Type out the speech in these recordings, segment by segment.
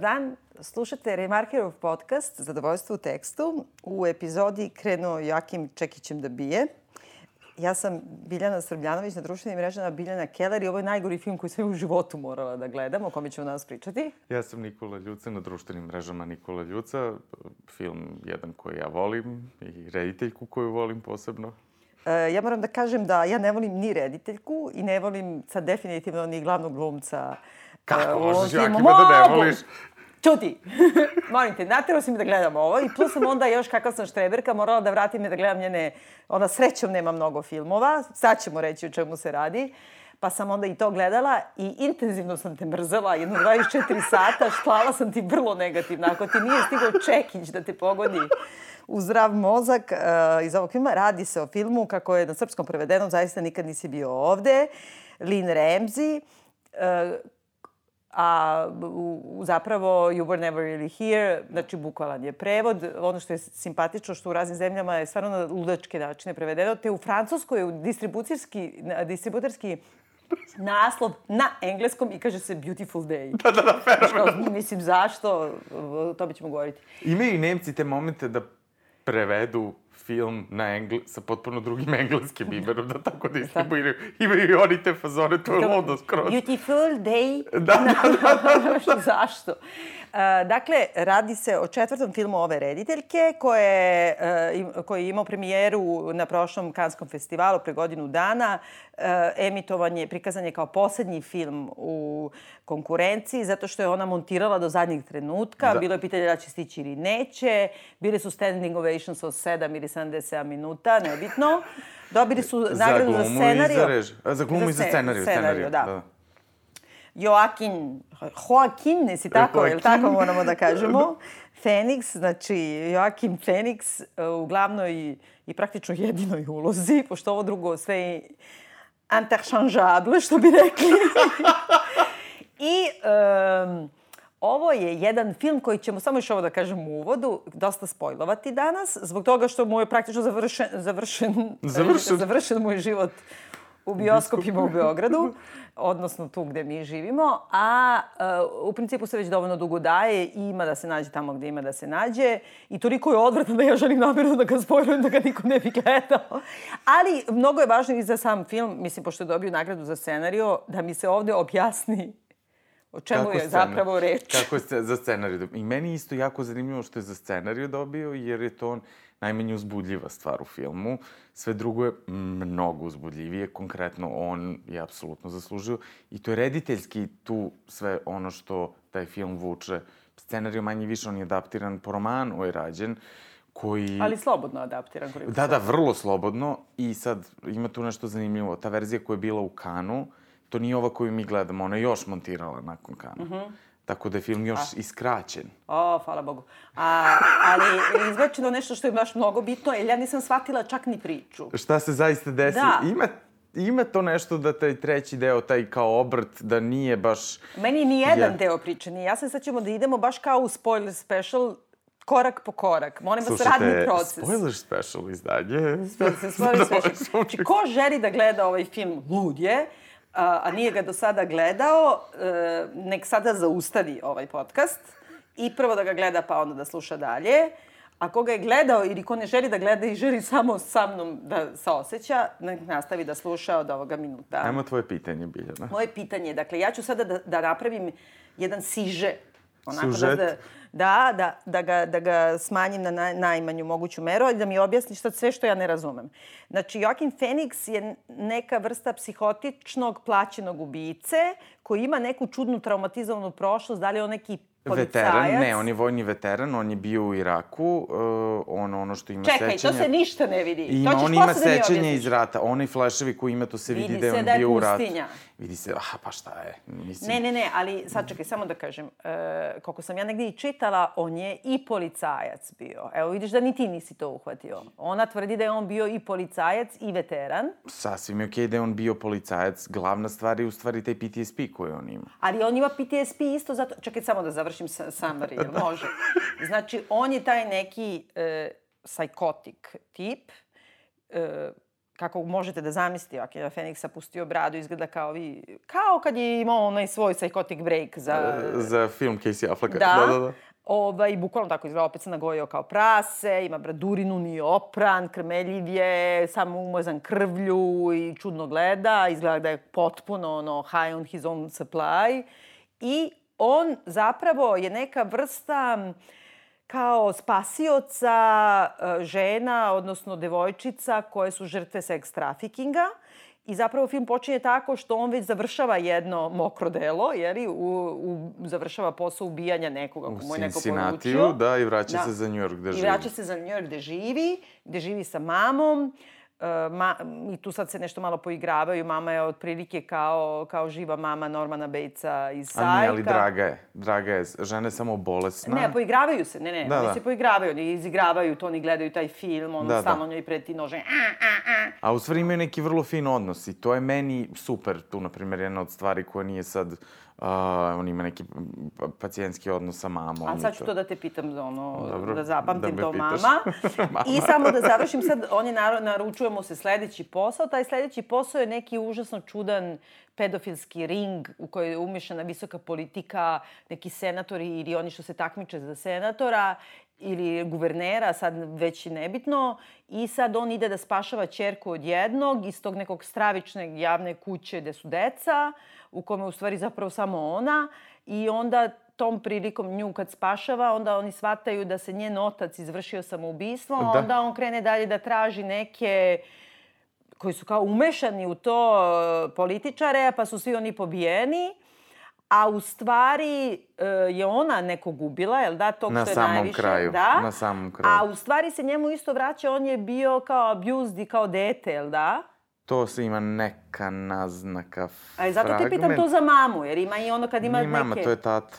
Dan, slušate Remarkerov podcast Zadovoljstvo u tekstu. U epizodi krenuo Joakim Čekićem da bije. Ja sam Biljana Srbljanović na društvenim mrežama Biljana Keller i ovo je najgori film koji sam u životu morala da gledam, o kome ćemo danas pričati. Ja sam Nikola Ljuca na društvenim mrežama Nikola Ljuca. Film jedan koji ja volim i rediteljku koju volim posebno. E, ja moram da kažem da ja ne volim ni rediteljku i ne volim sad definitivno ni glavnog glumca Kako možeš Joakima da ne voliš? Čuti! Molim te, naterao si mi da gledam ovo i plus sam onda još kakav sam štreberka morala da vratim me da gledam njene... Ona srećom nema mnogo filmova, sad ćemo reći o čemu se radi. Pa sam onda i to gledala i intenzivno sam te mrzela, jedno 24 sata, štlala sam ti vrlo negativno. Ako ti nije stigao čekić da te pogodi u zdrav mozak uh, iz ovog filma, radi se o filmu kako je na srpskom prevedeno, zaista nikad nisi bio ovde, Lin Ramsey, uh, a u, zapravo You Were Never Really Here, znači bukvalan je prevod. Ono što je simpatično što u raznim zemljama je stvarno na ludačke načine prevedeno, te u Francuskoj je distribucijski, distributerski naslov na engleskom i kaže se Beautiful Day. Da, da, da, fenomenalno. Mislim, zašto? To bi ćemo govoriti. Imaju i Nemci te momente da prevedu film na engle, sa potpuno drugim engleskim imenom, da tako distribuiraju. Imaju i oni te fazone, to je ludo skroz. Beautiful day. Da, da, da. da, da. Zašto? Dakle, radi se o četvrtom filmu ove rediteljke koje, koji je imao premijeru na prošlom Kanskom festivalu pre godinu dana. Uh, emitovanje, prikazan je kao poslednji film u konkurenciji zato što je ona montirala do zadnjeg trenutka. Da. Bilo je pitanje da će stići ili neće. Bili su standing ovations od 7 ili 77 minuta, nebitno. Dobili su nagradu za scenariju. Za, rež... za glumu i za scenariju. Scenariju, scenariju da. da. Joaquin, Joaquin, nisi tako, je li tako moramo da kažemo? Fenix, znači Joaquin Fenix e, u glavnoj i praktično jedinoj ulozi, pošto ovo drugo sve je interchangeable, što bi rekli. I um, ovo je jedan film koji ćemo, samo još ovo da kažem u uvodu, dosta spojlovati danas, zbog toga što mu je praktično završen, završen, završen. završen moj život u bioskopima u Beogradu, odnosno tu gde mi živimo, a uh, u principu se već dovoljno dugo daje i ima da se nađe tamo gde ima da se nađe i toliko je odvratan da ja želim namjerno da ga spojlujem da ga niko ne bi gledao. Ali mnogo je važno i za sam film, mislim, pošto je dobio nagradu za scenario, da mi se ovde objasni O čemu Kako je scena? zapravo reč? Kako je za scenariju dobio? I meni isto jako zanimljivo što je za scenariju dobio, jer je to najmanje uzbudljiva stvar u filmu. Sve drugo je mnogo uzbudljivije. Konkretno, on je apsolutno zaslužio. I to je rediteljski tu sve ono što taj film vuče. Scenariju manje više, on je adaptiran po romanu, je rađen koji... Ali slobodno adaptiran. Da, da, vrlo slobodno. I sad ima tu nešto zanimljivo. Ta verzija koja je bila u Kanu, to nije ova koju mi gledamo, ona je još montirala nakon Kana. Mm -hmm. Tako da je film još A. iskraćen. O, hvala Bogu. A, ali izbačeno nešto što je baš mnogo bitno, jer ja nisam shvatila čak ni priču. Šta se zaista desi? Da. Ima ima to nešto da taj treći deo, taj kao obrt, da nije baš... Meni ni jedan je... deo priče nije. Ja sam sad ćemo da idemo baš kao u spoiler special, korak po korak. Molim vas, radni proces. spoiler special izdanje. Spoiler, spoiler special. Znači, ko želi da gleda ovaj film, lud je a, a nije ga do sada gledao, e, nek sada zaustavi ovaj podcast i prvo da ga gleda pa onda da sluša dalje. A ko ga je gledao ili ko ne želi da gleda i želi samo sa mnom da se osjeća, nek nastavi da sluša od ovoga minuta. Ajmo tvoje pitanje, Biljana. Moje pitanje, dakle, ja ću sada da, da napravim jedan siže. Onako Sužet. Da, da, da, da, ga, da ga smanjim na naj, najmanju moguću meru, ali da mi objasni što, sve što ja ne razumem. Znači, Joaquin Phoenix je neka vrsta psihotičnog plaćenog ubice koji ima neku čudnu traumatizovanu prošlost, da li je on neki policajac. Veteran, ne, on je vojni veteran, on je bio u Iraku, uh, on ono što ima Čekaj, sećanja... Čekaj, to se ništa ne vidi. I to on ima da sećanje iz rata. Onaj fleševi koji ima, to se vidi, vidi da je on da je bio u ratu. Vidi se, aha, pa šta je? Mislim... Ne, ne, ne, ali sad čekaj, samo da kažem. Uh, koliko sam ja negdje i čitala, on je i policajac bio. Evo, vidiš da ni ti nisi to uhvatio. Ona tvrdi da je on bio i policajac i veteran. Sasvim je okej okay da je on bio policajac. Glavna stvar je u stvari taj PTSP koji on ima. Ali on ima PTSP isto zato... Čekaj, samo da završim summary, da. može. Znači, on je taj neki e, psikotik tip, e, kako možete da zamislite, Joaquina Feniksa pustio bradu, izgleda kao vi, kao kad je imao onaj svoj psychotic break za... Za film Casey Afflecka. Da, da, da. da. Ovaj, bukvalno tako izgleda, opet se nagojio kao prase, ima bradurinu, nije opran, krmeljiv je, samo umazan krvlju i čudno gleda, izgleda da je potpuno ono, high on his own supply. I on zapravo je neka vrsta kao spasioca e, žena, odnosno devojčica koje su žrtve seks trafikinga. I zapravo film počinje tako što on već završava jedno mokro delo, jeli, u, u, završava posao ubijanja nekoga U ko mu je neko poručio. da, i vraća Da. se za New York gde I živi. vraća se za New York gde živi, gde živi sa mamom. E, ma, I tu sad se nešto malo poigravaju. Mama je otprilike kao, kao živa mama Normana Batesa iz Sajka. A nije, ali draga je. Draga je. Žena je samo bolesna. Ne, poigravaju se, ne, ne, Da, oni da. se poigravaju, oni izigravaju to, oni gledaju taj film, on Da, da. stalno njoj preti nože, a, a, a. A u stvari imaju neki vrlo fin odnos i to je meni super. Tu, na primjer, jedna od stvari koja nije sad... Uh, on ima neki pa- pacijentski odnos sa mamom. A sad ću to da te pitam, ono, Dobro, da zapamtim da to pitaš. mama. I samo da završim sad, on je naru, mu se sledeći posao. Taj sledeći posao je neki užasno čudan pedofilski ring u kojoj je umješana visoka politika, neki senatori ili oni što se takmiče za senatora ili guvernera, sad već i nebitno. I sad on ide da spašava čerku od jednog iz tog nekog stravične javne kuće gde su deca, u kome u stvari zapravo samo ona. I onda tom prilikom nju kad spašava, onda oni shvataju da se njen otac izvršio samoubistvo, Da. onda on krene dalje da traži neke koji su kao umešani u to e, političare, pa su svi oni pobijeni. A u stvari e, je ona nekog ubila, jel da? Tog Na što je samom najviše, kraju, Da. na samom kraju. A u stvari se njemu isto vraća, on je bio kao abused i kao dete, jel da? To se ima neka naznaka, A zato te pitam to za mamu, jer ima i ono kad ima Nije neke... mama, to je tata.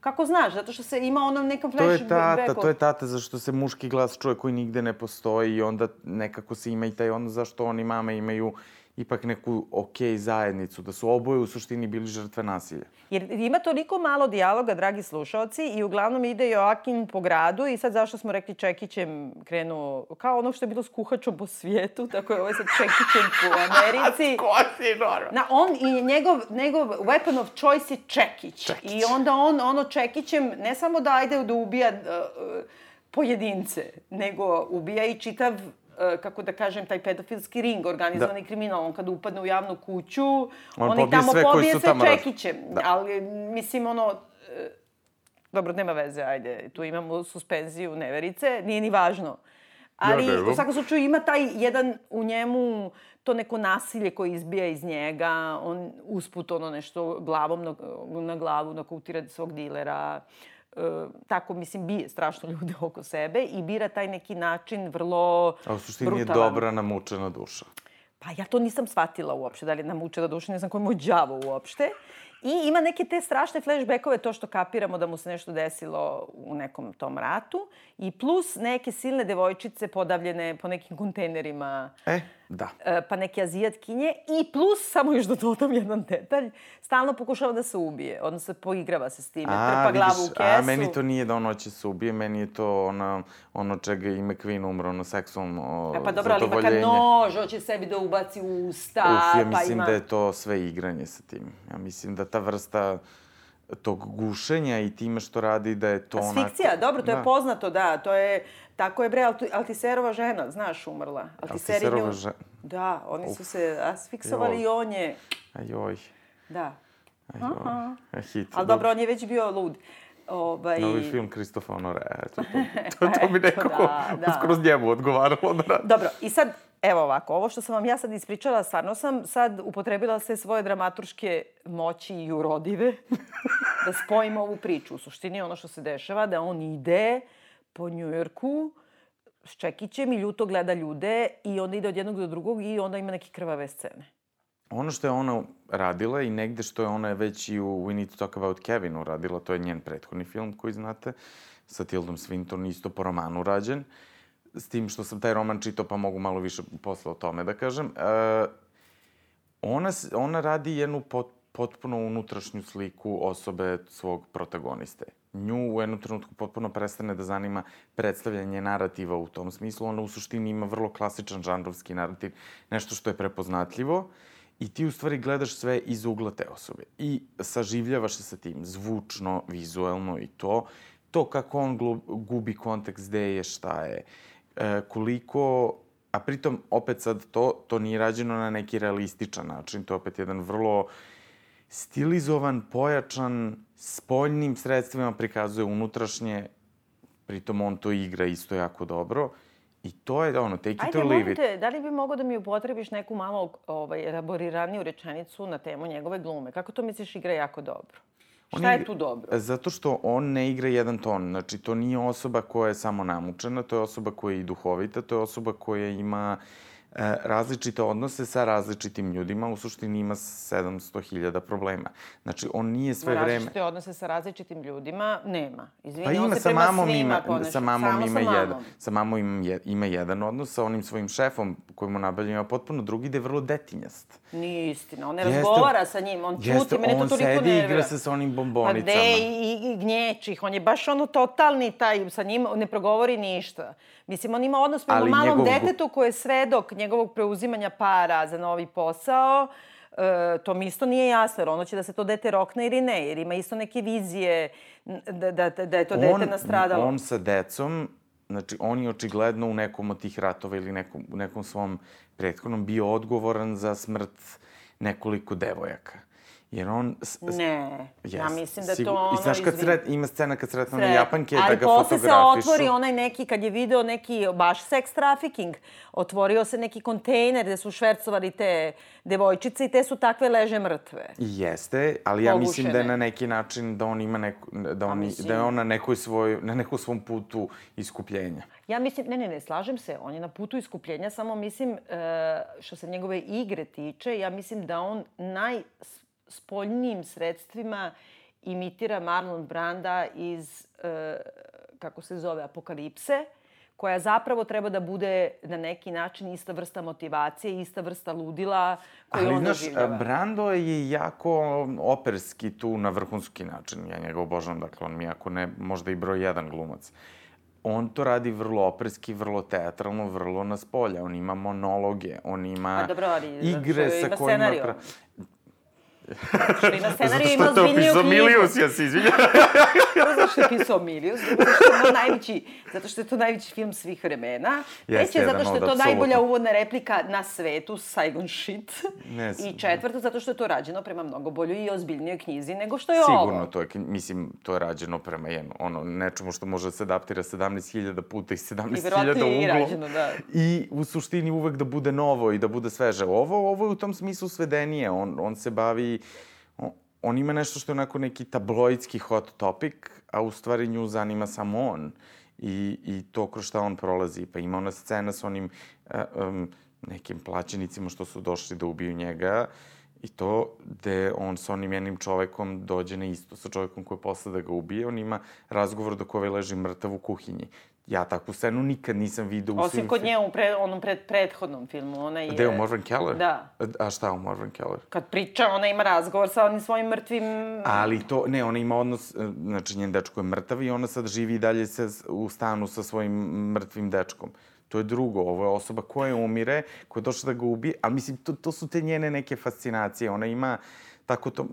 Kako znaš? Zato što se ima ono nekom To je tata, to je tata zašto se muški glas čuje koji nigde ne postoji i onda nekako se ima i taj odnos zašto oni mama imaju ipak neku okej zajednicu, da su oboje u suštini bili žrtve nasilja. Jer ima toliko malo dijaloga, dragi slušalci, i uglavnom ide Joakim po gradu i sad zašto smo rekli Čekićem krenuo, kao ono što je bilo s kuhačom po svijetu, tako je ovo sad Čekićem po Americi. Kosi, Nora! Na, on i njegov, njegov weapon of choice je Čekić. Čekić. I onda on ono Čekićem ne samo da ajde da ubija uh, pojedince, nego ubija i čitav kako da kažem, taj pedofilski ring, organizovani da. kriminal. On kada upadne u javnu kuću, On on, pobije i tamo sve pobije sve tamo Čekićem. Da. Ali, mislim, ono, e, dobro, nema veze, ajde, tu imamo suspenziju neverice, nije ni važno. Ali, Ja u svakom slučaju, ima taj jedan u njemu, to neko nasilje koje izbija iz njega, on usput ono nešto glavom na, na glavu nakautira svog dilera, e, tako, mislim, bije strašno ljude oko sebe i bira taj neki način vrlo A u suštini je brutalan. dobra namučena duša. Pa ja to nisam shvatila uopšte, da li je namučena duša, ne znam ko je moj đavo uopšte. I ima neke te strašne flashbackove, to što kapiramo da mu se nešto desilo u nekom tom ratu. I plus neke silne devojčice podavljene po nekim kontejnerima, E, da. e, pa neke azijatkinje. I plus, samo još da dodam jedan detalj, stalno pokušava da se ubije, odnosno poigrava se s time, trpa glavu u kesu. a meni to nije da ono će se ubije, meni je to ono, ono čega i McQueen umro, ono seksualno E, pa dobro, ali ima kad zadovoljenje. nož, hoće sebi da ubaci u usta, Uf, ja pa mislim ima... da je to sve igranje sa tim. Ja mislim da ta vrsta tog gušenja i time što radi da je to onako... Asfikcija, dobro, to je Da. poznato, da. To je, tako je, bre, Alti- Altiserova žena, znaš, umrla. Altiser je Altiserova nju- žena. Da, oni su se asfiksovali Joj. i on je, Ajoj, da. ajoj. A hit. Ali dobro, on je već bio lud. Ovaj... Novi film Kristofa Honore, eto, to, to, to bi nekako da, da. skroz njemu odgovaralo da radi. Dobro, i sad, evo ovako, ovo što sam vam ja sad ispričala, stvarno sam sad upotrebila sve svoje dramaturške moći i urodive da spojim ovu priču. U suštini ono što se dešava, da on ide po Njujorku s Čekićem i ljuto gleda ljude i onda ide od jednog do drugog i onda ima neke krvave scene. Ono što je ona radila i negde što je ona već i u We Need to Talk About Kevin uradila, to je njen prethodni film koji znate, sa Tildom Swinton, isto po romanu rađen. S tim što sam taj roman čitao, pa mogu malo više posle o tome da kažem. E, ona, ona radi jednu pot, potpuno unutrašnju sliku osobe svog protagoniste. nju u jednom trenutku potpuno prestane da zanima predstavljanje narativa u tom smislu. Ona u suštini ima vrlo klasičan žanrovski narativ, nešto što je prepoznatljivo i ti u stvari gledaš sve iz ugla te osobe i saživljavaš se sa tim, zvučno, vizuelno i to. To kako on gubi kontekst gde je, šta je, e, koliko a pritom opet sad to, to nije rađeno na neki realističan način, to je opet jedan vrlo stilizovan, pojačan, spoljnim sredstvima prikazuje unutrašnje, pritom on to igra isto jako dobro. I to je ono, take it or leave it. Ajde, da li bi mogo da mi upotrebiš neku malo ovaj, elaboriraniju rečenicu na temu njegove glume? Kako to misliš igra jako dobro? Šta je tu dobro? Zato što on ne igra jedan ton. Znači, to nije osoba koja je samo namučena, to je osoba koja je i duhovita, to je osoba koja ima uh, različite odnose sa različitim ljudima, u suštini ima 700.000 problema. Znači, on nije sve vreme... Različite odnose sa različitim ljudima nema. Izvini, pa ima, sa mamom ima, sa mamom ima sa jedan. Sa mamom ima, je, ima jedan odnos, sa onim svojim šefom koji mu nabavlja ima potpuno drugi, gde je vrlo detinjast. Nije istina, on ne jeste, razgovara sa njim, on čuti, mene to toliko nervira. On sedi i igra se sa onim bombonicama. Pa gde i, i gnječih, on je baš ono totalni taj, sa njim ne progovori ništa. Mislim, on ima odnos prema malom njegov... detetu koji je svedok njegovog preuzimanja para za novi posao. E, to mi isto nije jasno, jer ono će da se to dete rokne ili ne, jer ima isto neke vizije da, da, da je to on, dete nastradalo. On sa decom, znači on je očigledno u nekom od tih ratova ili nekom, u nekom svom prethodnom bio odgovoran za smrt nekoliko devojaka. Jer on... Ne, yes, ja mislim da to ono... I znaš kad sret, ima scena kad sretno na Japanke da ga fotografišu. Ali posle se otvori onaj neki, kad je video neki baš sex trafficking, otvorio se neki kontejner gde su švercovali te devojčice i te su takve leže mrtve. Jeste, ali ja Pogušene. mislim da je na neki način da on ima neku, da, on, mislim... da je on na nekoj svoj, na nekom svom putu iskupljenja. Ja mislim, ne, ne, ne, slažem se, on je na putu iskupljenja, samo mislim, e, što se njegove igre tiče, ja mislim da on naj spoljnim sredstvima imitira Marlon Branda iz, e, kako se zove, Apokalipse, koja zapravo treba da bude na neki način ista vrsta motivacije, ista vrsta ludila koju Ali, on doživljava. Ali, znaš, Brando je jako operski tu na vrhunski način. Ja njega obožavam, dakle, on mi jako ne, možda i broj jedan glumac. On to radi vrlo operski, vrlo teatralno, vrlo na spolja. On ima monologe, on ima dobro, ali, igre sa kojima... Scenario. Što na scenariju ima ozbiljniju knjigu. Zato što je Milius, ja se izvinjam. zato što je pisao Milius, zato što je najveći, zato što je to najveći film svih vremena. Treće, zato što je to najbolja uvodna replika na svetu, Saigon shit. Ne, I četvrto, zato što je to rađeno prema mnogo boljoj i ozbiljnijoj knjizi nego što je Sigurno, ovo. Sigurno, to je, mislim, to je rađeno prema jedno, ono, nečemu što može da se adaptira 17.000 puta i 17.000 uglom. I rađeno, da. I u suštini uvek da bude novo i da bude sveže. Ovo, ovo je u tom smislu svedenije. On, on se bavi on ima nešto što je onako neki tabloidski hot topic, a u stvari nju zanima samo on. I, i to kroz šta on prolazi. Pa ima ona scena s onim uh, um, nekim plaćenicima što su došli da ubiju njega i to gde on sa onim jednim čovekom dođe na isto sa čovekom koji je posle da ga ubije. On ima razgovor dok ovaj leži mrtav u kuhinji. Ja takvu scenu nikad nisam vidio u Osim svim... Osim kod nje u pre, onom pred, prethodnom filmu. Ona je... Gde je u Morvan Keller? Da. A šta u Morvan Keller? Kad priča, ona ima razgovor sa onim svojim mrtvim... Ali to, ne, ona ima odnos, e, znači njen dečko je mrtav i ona sad živi i dalje se u stanu sa svojim mrtvim dečkom. To je drugo, ovo je osoba koja umire, koja je došla da ga ubije, ali mislim, to, to su te njene neke fascinacije. Ona ima tako to,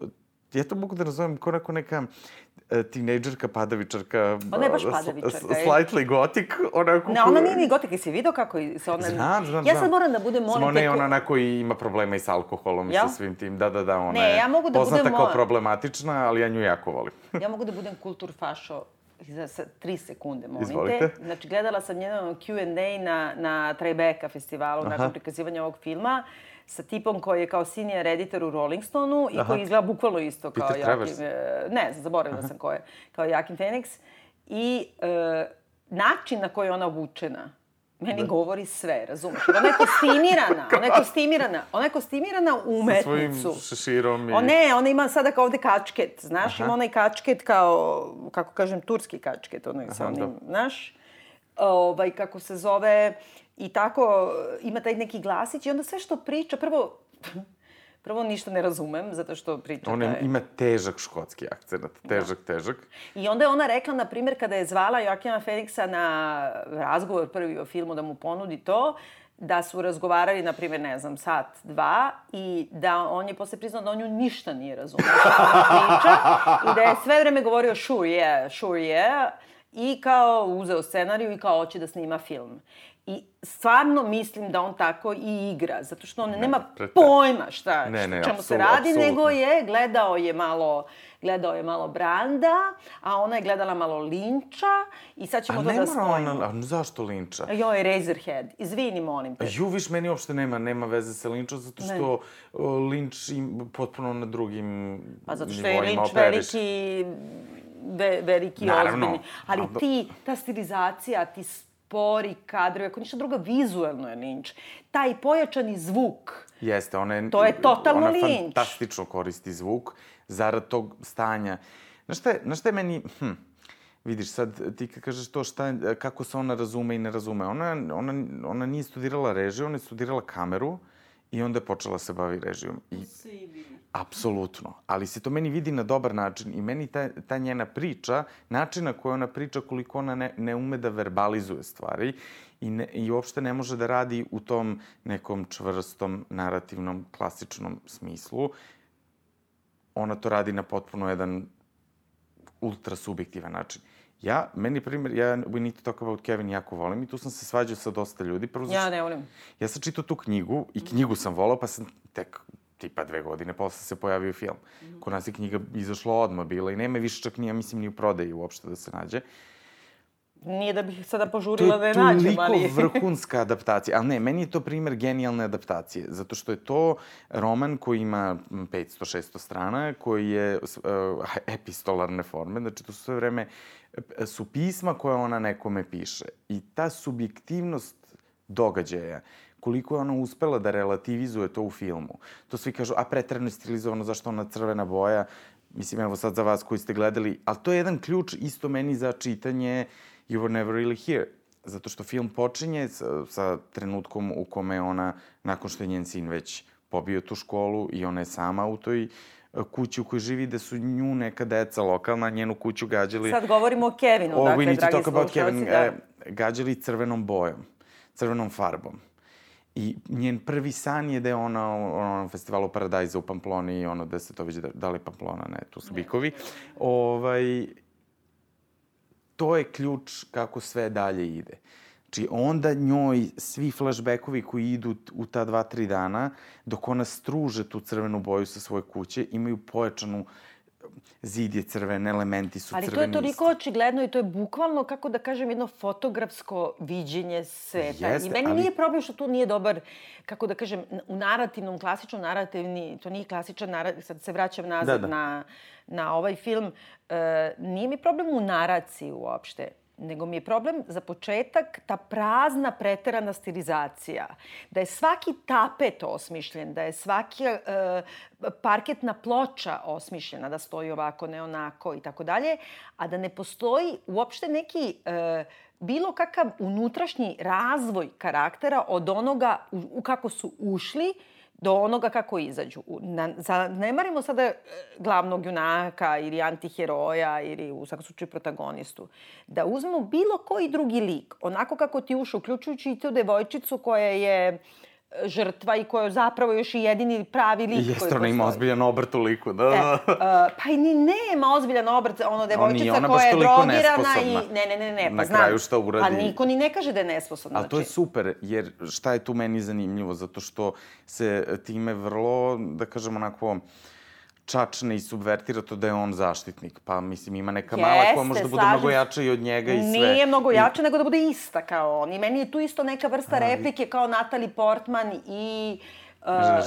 ja to mogu da nazovem kao neko neka E, tinejdžerka, padavičarka. Ona je baš padavičarka. Slightly gothic, onako... Ne, ona nije ni gotik, jesi vidio kako se ona... Znam, znam, Ja sad moram da budem molim Ona je ona onako i ima problema i sa alkoholom ja? i sa svim tim. Da, da, da, ona ne, ja mogu da poznata budem kao problematična, ali ja nju jako volim. ja mogu da budem kultur fašo za, tri sekunde, molim Izvolite. te. Znači, gledala sam jedan Q&A na, na Tribeca festivalu, Aha. nakon prikazivanja ovog filma sa tipom koji je kao senior editor u Rolling Stonu i Aha. koji izgleda bukvalno isto kao Peter Jakim... E, ne, zaboravila sam ko je. Kao Jakim Phoenix. I e, način na koji je ona obučena, meni da. govori sve, razumeš? Ona je kostimirana, ona je kostimirana, ona je kostimirana umetnicu. Sa svojim šeširom i... O ne, ona ima sada kao ovde kačket, znaš, Aha. ima onaj kačket kao, kako kažem, turski kačket, onaj sa onim, da. znaš, ovaj, kako se zove, I tako ima taj neki glasić i onda sve što priča, prvo, Prvo, ništa ne razumem, zato što priča... Ona je... ima težak škotski akcent, težak, da. težak. I onda je ona rekla, na primjer, kada je zvala Joakima Feniksa na razgovor prvi o filmu da mu ponudi to, da su razgovarali, na primjer, ne znam, sat, dva, i da on je posle priznao da on nju ništa nije razumio priča i da je sve vreme govorio sure yeah, sure yeah, i kao uzeo scenariju i kao hoće da snima film. I stvarno mislim da on tako i igra, zato što on ne, nema prete... pojma šta, ne, ne, čemu se radi, apsolutno. nego je, gledao je malo, gledao je malo Branda, a ona je gledala malo Linča i sad ćemo a to da spojimo. Ona, a zašto Linča? Joj, Razorhead, izvini, molim te. Ju, viš, meni uopšte nema, nema veze sa Linčom, zato što ne. Linč im potpuno na drugim Pa zato što je Linč veliki ve, veliki Naravno. ozbiljni. Ali ti, ta stilizacija, ti spori kadrovi, ako ništa druga, vizuelno je Lynch. Taj pojačani zvuk, Jeste, ona je... To je totalno ona Lynch. fantastično koristi zvuk zarad tog stanja. Znaš šta je, znaš šta je meni... Hm, vidiš, sad ti kažeš to šta, kako se ona razume i ne razume. Ona, ona, ona nije studirala režiju, ona je studirala kameru i onda je počela se bavi režijom. I, Apsolutno. Ali se to meni vidi na dobar način i meni ta, ta njena priča, način na koji ona priča, koliko ona ne, ne ume da verbalizuje stvari i, ne, i uopšte ne može da radi u tom nekom čvrstom, narativnom, klasičnom smislu. Ona to radi na potpuno jedan ultra subjektivan način. Ja, meni primjer, ja We Need to Talk About Kevin jako volim i tu sam se svađao sa dosta ljudi. Prvo, ja ne volim. Ja sam čitao tu knjigu i knjigu sam volao, pa sam tek tipa dve godine posle se pojavio film. Kod nas je knjiga izašla odmah bila i nema više čak ni, ja mislim, ni u prodaji uopšte da se nađe. Nije da bih sada požurila da je nađem, ali... To je vrhunska adaptacija. Ali ne, meni je to primer genijalne adaptacije. Zato što je to roman koji ima 500-600 strana, koji je uh, epistolarne forme. Znači, to su sve vreme su pisma koje ona nekome piše. I ta subjektivnost događaja koliko je ona uspela da relativizuje to u filmu. To svi kažu, a pretrano je stilizovano, zašto ona crvena boja? Mislim, evo sad za vas koji ste gledali, ali to je jedan ključ isto meni za čitanje You Were Never Really Here. Zato što film počinje sa, sa trenutkom u kome ona, nakon što je njen sin već pobio tu školu i ona je sama u toj e, kući u kojoj živi, da su nju neka deca lokalna, njenu kuću gađali... Sad govorimo o Kevinu, o, dakle, dragi slušalci. Kevin, da. E, gađali crvenom bojom, crvenom farbom. I njen prvi san je da je ona na festivalu Paradajza u Pamploni, ono da se to već, da, da li Pamplona, ne, tu su bikovi. Ovaj, to je ključ kako sve dalje ide. Znači, onda njoj svi flashbackovi koji idu u ta dva, tri dana, dok ona struže tu crvenu boju sa svoje kuće, imaju pojačanu zid je crven, elementi su crveni. Ali to je toliko očigledno i to je bukvalno, kako da kažem, jedno fotografsko viđenje sveta. Jeste, I meni ali... nije problem što tu nije dobar, kako da kažem, u narativnom, klasičnom narativni, to nije klasičan narativ, sad se vraćam nazad da, da. na, na ovaj film, e, nije mi problem u naraciji uopšte nego mi je problem za početak ta prazna preterana stilizacija. Da je svaki tapet osmišljen, da je svaki e, parketna ploča osmišljena, da stoji ovako, ne onako i tako dalje, a da ne postoji uopšte neki e, bilo kakav unutrašnji razvoj karaktera od onoga u, u kako su ušli do onoga kako izađu. Na, zanemarimo sada e, glavnog junaka ili antiheroja ili u svakom slučaju protagonistu. Da uzmemo bilo koji drugi lik, onako kako ti ušao, uključujući i tu devojčicu koja je žrtva i koja je zapravo još i jedini pravi lik Jeste, ona ima ozbiljan obrt u liku, da. E, uh, pa i ni nema ozbiljan obrt, ono devojčica koja je drogirana i... Ne, ne, ne, ne, pa Na znam. kraju šta uradi... Pa niko ni ne kaže da je nesposobna. Ali to je znači- super, jer šta je tu meni zanimljivo? Zato što se time vrlo, da kažem onako... Uh, čačne i subvertira to da je on zaštitnik. Pa, mislim, ima neka Jeste, mala koja može da bude mnogo jača i od njega i sve. Nije mnogo jača, I... nego da bude ista kao on. I meni je tu isto neka vrsta Ali... replike kao Natalie Portman i uh,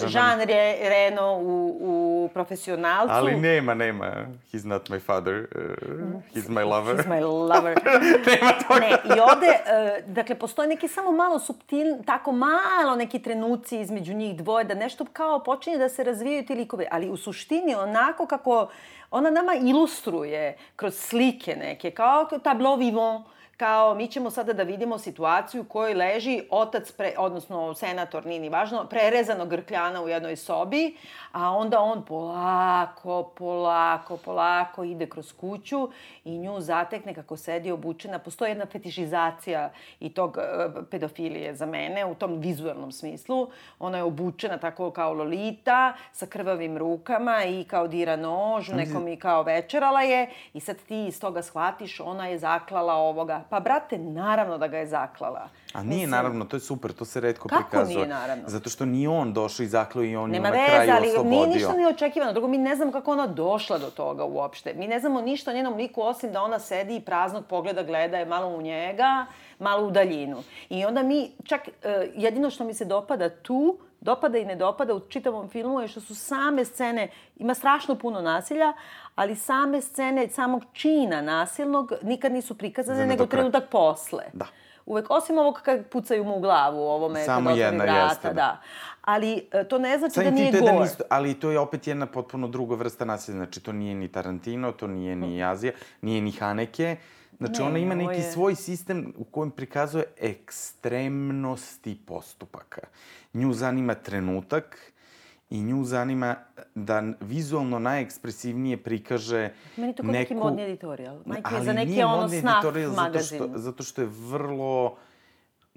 Jean Re Reno u, u profesionalcu. Ali nema, nema. He's not my father. Uh, he's my lover. He's my lover. nema toga. Ne, i ovde, uh, dakle, postoje neki samo malo subtil, tako malo neki trenuci između njih dvoje, da nešto kao počinje da se razvijaju ti likove. Ali u suštini, onako kako ona nama ilustruje kroz slike neke, kao tableau vivant, kao mi ćemo sada da vidimo situaciju u kojoj leži otac, pre, odnosno senator, nije ni važno, prerezano grkljana u jednoj sobi, a onda on polako, polako, polako ide kroz kuću i nju zatekne kako sedi obučena. Postoji jedna fetišizacija i tog uh, pedofilije za mene u tom vizualnom smislu. Ona je obučena tako kao Lolita, sa krvavim rukama i kao dira nož, nekom i kao večerala je i sad ti iz toga shvatiš, ona je zaklala ovoga. Pa, brate, naravno da ga je zaklala. A nije Mislim, naravno, to je super, to se redko kako prikazuje. Kako nije naravno? Zato što ni on došao i zaklao i on Nema na veze, kraju ali oslobodio. nije ništa ni očekivano. Drugo, mi ne znamo kako ona došla do toga uopšte. Mi ne znamo ništa o njenom liku osim da ona sedi i praznog pogleda gleda je malo u njega, malo u daljinu. I onda mi, čak e, jedino što mi se dopada tu, dopada i ne dopada u čitavom filmu je što su same scene, ima strašno puno nasilja, ali same scene samog čina nasilnog nikad nisu prikazane, nego trenutak posle. Da. Uvek, osim ovog kad pucaju mu u glavu, ovome Samo kad jedna vrata, jeste, da. da. Ali e, to ne znači Samim da nije jedan gore. isto, ali to je opet jedna potpuno druga vrsta nasilja. Znači, to nije ni Tarantino, to nije ni Azija, nije ni Haneke. Znači, Ne, ona ima neki je- svoj sistem u kojem prikazuje ekstremnosti postupaka. Nju zanima trenutak i nju zanima da vizualno najekspresivnije prikaže Meni to kao neki modni editorijal. Majke, Ali za neki nije ono modni snaf editorijal zato magazin. što, zato što je vrlo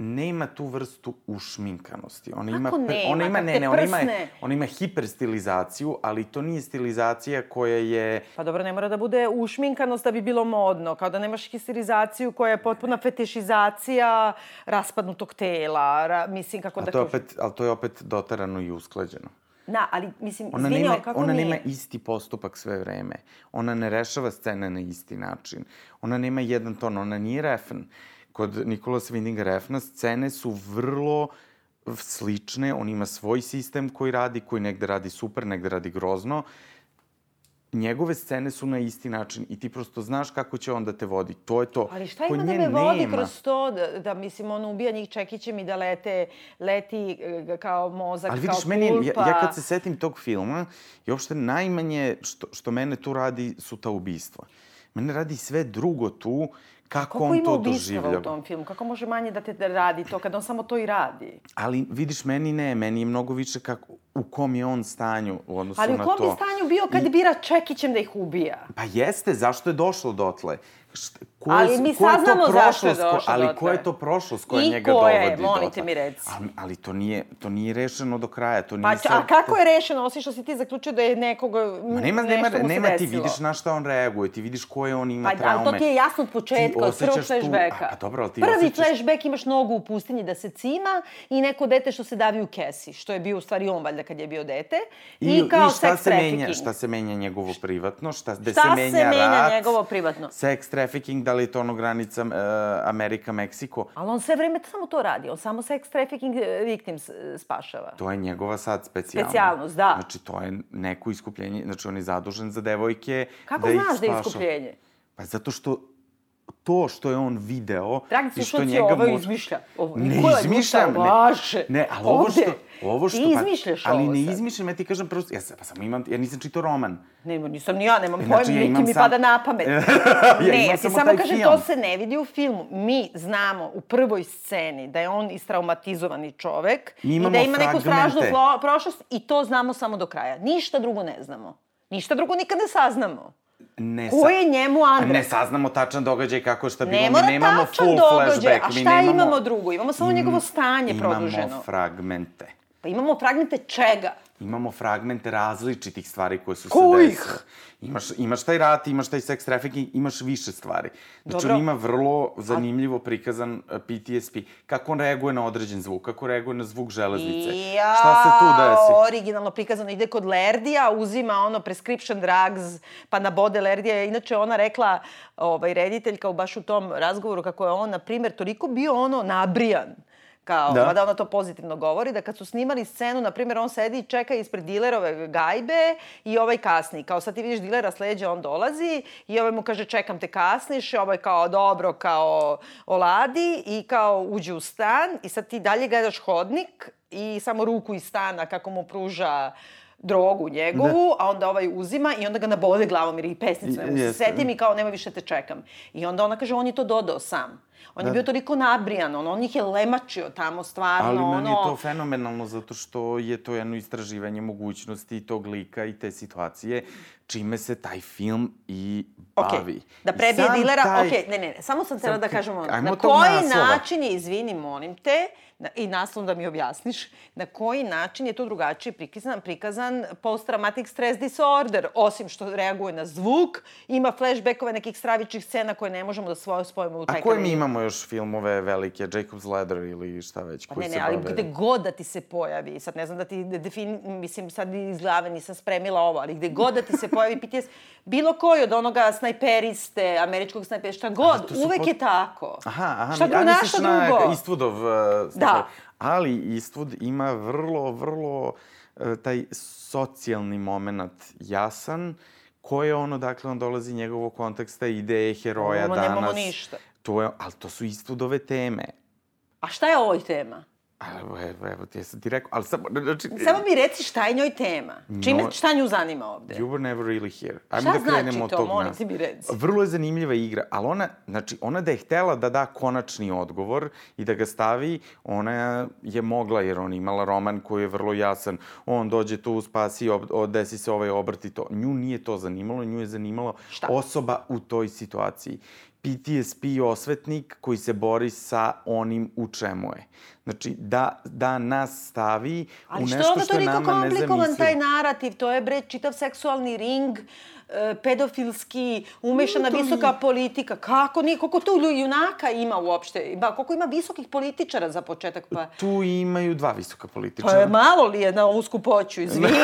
nema tu vrstu ušminkanosti. Ona ima, Kako pre- nema? ona ima ne, ne, ona ima, ona ima hiperstilizaciju, ali to nije stilizacija koja je Pa dobro, ne mora da bude ušminkanost da bi bilo modno. Kao da nemaš stilizaciju koja je potpuna fetišizacija raspadnutog tela. Ra, mislim, kako a da to je opet, ali to je opet dotarano i usklađeno. Da, ali mislim, Ona, izvini, nema, kako ona nije? nema isti postupak sve vreme. Ona ne rešava scene na isti način. Ona nema jedan ton, ona nije refn. Kod Nikola Swindinga refna scene su vrlo slične, on ima svoj sistem koji radi, koji negde radi super, negde radi grozno. Njegove scene su na isti način i ti prosto znaš kako će on da te vodi. To je to. Ali šta Kod ima da me vodi nema. kroz to, da, da mislim, on ubija njih čekićem i da lete, leti e, kao mozak, Ali vidiš, kao meni, pulpa. ja, ja kad se setim tog filma, i uopšte najmanje što, što mene tu radi su ta ubistva. Mene radi sve drugo tu, kako, Kako on ima to doživljava. u tom filmu? Kako može manje da te radi to kad on samo to i radi? Ali vidiš, meni ne, meni je mnogo više kako, u kom je on stanju u odnosu Ali u na kom to. bi stanju bio kad bira čekićem da ih ubija? Pa jeste, zašto je došlo dotle? Št, koja, Ali mi je saznamo zašto je ko- došlo Ali koja je to prošlost koja I njega koja je, dovodi molim dotle? te mi reci. Ali, ali to, nije, to nije rešeno do kraja, to Pa, nije č- a kako je rešeno, osim što si ti zaključio da je nekoga, Ma nema, nešto nema, mu se nema ti vidiš na šta on reaguje, ti vidiš koje on ima Pa, traume. ali to ti je jasno od početka, od prvog flashbacka. Pa dobro, ali ti Prvi osjećaš... flashback imaš nogu u pustinji da se cima i neko dete što se davi u kesi, što je bio u stvari on valjda kad je bio dete. I, kao i šta sex se menja, šta se menja njegovo privatno, šta, gde Šta se se menja menja njegovo privatno? sex trafficking, da li je to ono granica uh, Amerika, Meksiko. Ali on sve vreme samo to radi, on samo sex trafficking eh, victims eh, spašava. To je njegova sad specijalnost. Specijalnost, da. Znači, to je neko iskupljenje, znači on je zadužen za devojke Kako da ih znaš da je iskupljenje? Pa zato što to što je on video Dragi i što njega ovo izmišlja. Ovo, Ne Nikola izmišljam, ne. Ne, ali ovo što... Ovo što, Ti izmišljaš ali ovo ne sad. izmišljam, ja ti kažem prosto, ja, sam, pa samo imam, ja nisam čitao roman. Nema, nisam ni ja, nemam E, pojma, znači, ja niti mi sam- pada na pamet. Ja ne, ja ti samo kažem, film. to se ne vidi u filmu. Mi znamo u prvoj sceni da je on istraumatizovani čovek i da ima neku strašnu prošlost i to znamo samo do kraja. Ništa drugo ne znamo. Ništa drugo nikad ne saznamo. Ne Ko je njemu Andres? Ne saznamo tačan događaj kako je šta bilo, Ne mi mora nemamo tačan full događaj, flashback. a mi šta nemamo... imamo drugo? Imamo samo njegovo stanje produženo. Imamo fragmente. Pa imamo fragmente čega? Imamo fragmente različitih stvari koje su Kojih? se desile. Imaš, imaš taj rat, imaš taj sex trafficking, imaš više stvari. Znači, Dobro. on ima vrlo zanimljivo prikazan PTSP. Kako on reaguje na određen zvuk, kako reaguje na zvuk železnice. Ja, Šta se tu desi? originalno prikazano. Ide kod Lerdija, uzima ono prescription drugs, pa nabode Lerdija. Inače, ona rekla, ovaj, rediteljka baš u tom razgovoru, kako je on, na primjer, toliko bio ono nabrijan kao, Da. da. mada ona to pozitivno govori, da kad su snimali scenu, na primjer, on sedi i čeka ispred dilerove gajbe i ovaj kasni. Kao sad ti vidiš dilera s leđa, on dolazi i ovaj mu kaže čekam te kasniš, ovaj kao dobro, kao oladi i kao uđe u stan i sad ti dalje gledaš hodnik i samo ruku iz stana kako mu pruža drogu njegovu, da. a onda ovaj uzima i onda ga nabode glavom jer i pesnica. I, se setim i kao nema više te čekam. I onda ona kaže on je to dodao sam. On da. je bio toliko nabrijan, on, on ih je lemačio tamo stvarno. Ali meni ono... je to fenomenalno zato što je to jedno istraživanje mogućnosti tog lika i te situacije čime se taj film i bavi. Okay. Da prebije dilera, taj... ok, ne, ne, ne, samo sam htjela da kažem ono, na koji naslova. način je, izvini, molim te, na, i naslov da mi objasniš, na koji način je to drugačije prikazan, prikazan post-traumatic stress disorder, osim što reaguje na zvuk, ima flashbackove nekih stravičnih scena koje ne možemo da svoje spojimo u taj A koje mi imamo još filmove velike, Jacob's Ladder ili šta već, koji ne, ne, ali gde god da ti se pojavi, sad ne znam da ti defini, mislim sad iz glave nisam spremila ovo, ali gde god da ti se pojavi PTS, bilo koji od onoga snajperiste, američkog snajperista, šta god, aha, uvek pot... je tako. Aha, aha, šta ja misliš na Eastwoodov uh, da. Ali Eastwood ima vrlo, vrlo uh, taj socijalni moment jasan, ko je ono, dakle, on dolazi njegovog konteksta, ideje heroja Ovo, danas. Nemamo ništa. To je, ali to su Eastwoodove teme. A šta je ovoj tema? Evo, evo, evo, ti sam ti rekao, ali samo... Znači, samo mi reci šta je njoj tema. Čime, no, šta nju zanima ovde? You were never really here. Ajmo šta da znači to, tog molim ti mi reci? Vrlo je zanimljiva igra, ali ona, znači, ona da je htela da da konačni odgovor i da ga stavi, ona je mogla, jer ona imala roman koji je vrlo jasan. On dođe tu, spasi, ob, desi se ovaj obrt i to. Nju nije to zanimalo, nju je zanimalo šta? osoba u toj situaciji. PTSP osvetnik koji se bori sa onim u čemu je. Znači, da, da nas stavi Ali u nešto što, što je nama nezamislivo. Ali što je komplikovan taj narativ? To je, bre, čitav seksualni ring, uh, pedofilski, umešana no, visoka nije. politika. Kako ni, koliko tu junaka ima uopšte? Ba, koliko ima visokih političara za početak? Pa... Tu imaju dva visoka političara. Pa je malo li je na ovu skupoću, izvini.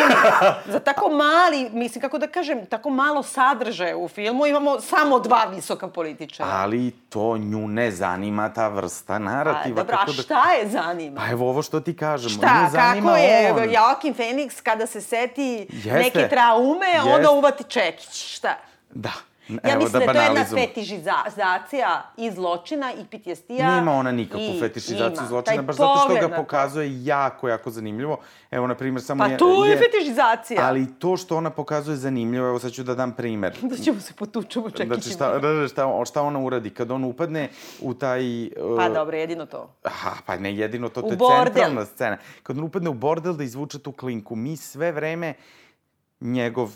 za tako mali, mislim, kako da kažem, tako malo sadržaja u filmu, imamo samo dva visoka političara. Ali to nju ne zanima ta vrsta narativa. A, dobro, kako a šta je zanima? Pa evo ovo što ti kažemo. Šta, nju zanima kako je on. Joaquin Phoenix kada se seti Jeste. neke traume, Jeste. onda uvati ček Čekić, šta? Da. Ja Evo, mislim da, da je to jedna fetišizacija i zločina i PTSD-a. Nima ona nikakvu i, fetišizaciju ima. zločina, baš zato što ga pokazuje jako, jako zanimljivo. Evo, na primjer, samo pa je... Pa to je, je fetišizacija. Ali to što ona pokazuje zanimljivo, evo sad ću da dam primer. da ćemo se potučemo, čekaj znači, šta, šta, šta, šta ona uradi? Kad on upadne u taj... Uh, pa dobro, jedino to. Aha, pa ne jedino to, to je bordel. centralna scena. Kad on upadne u bordel da izvuče tu klinku, mi sve vreme njegov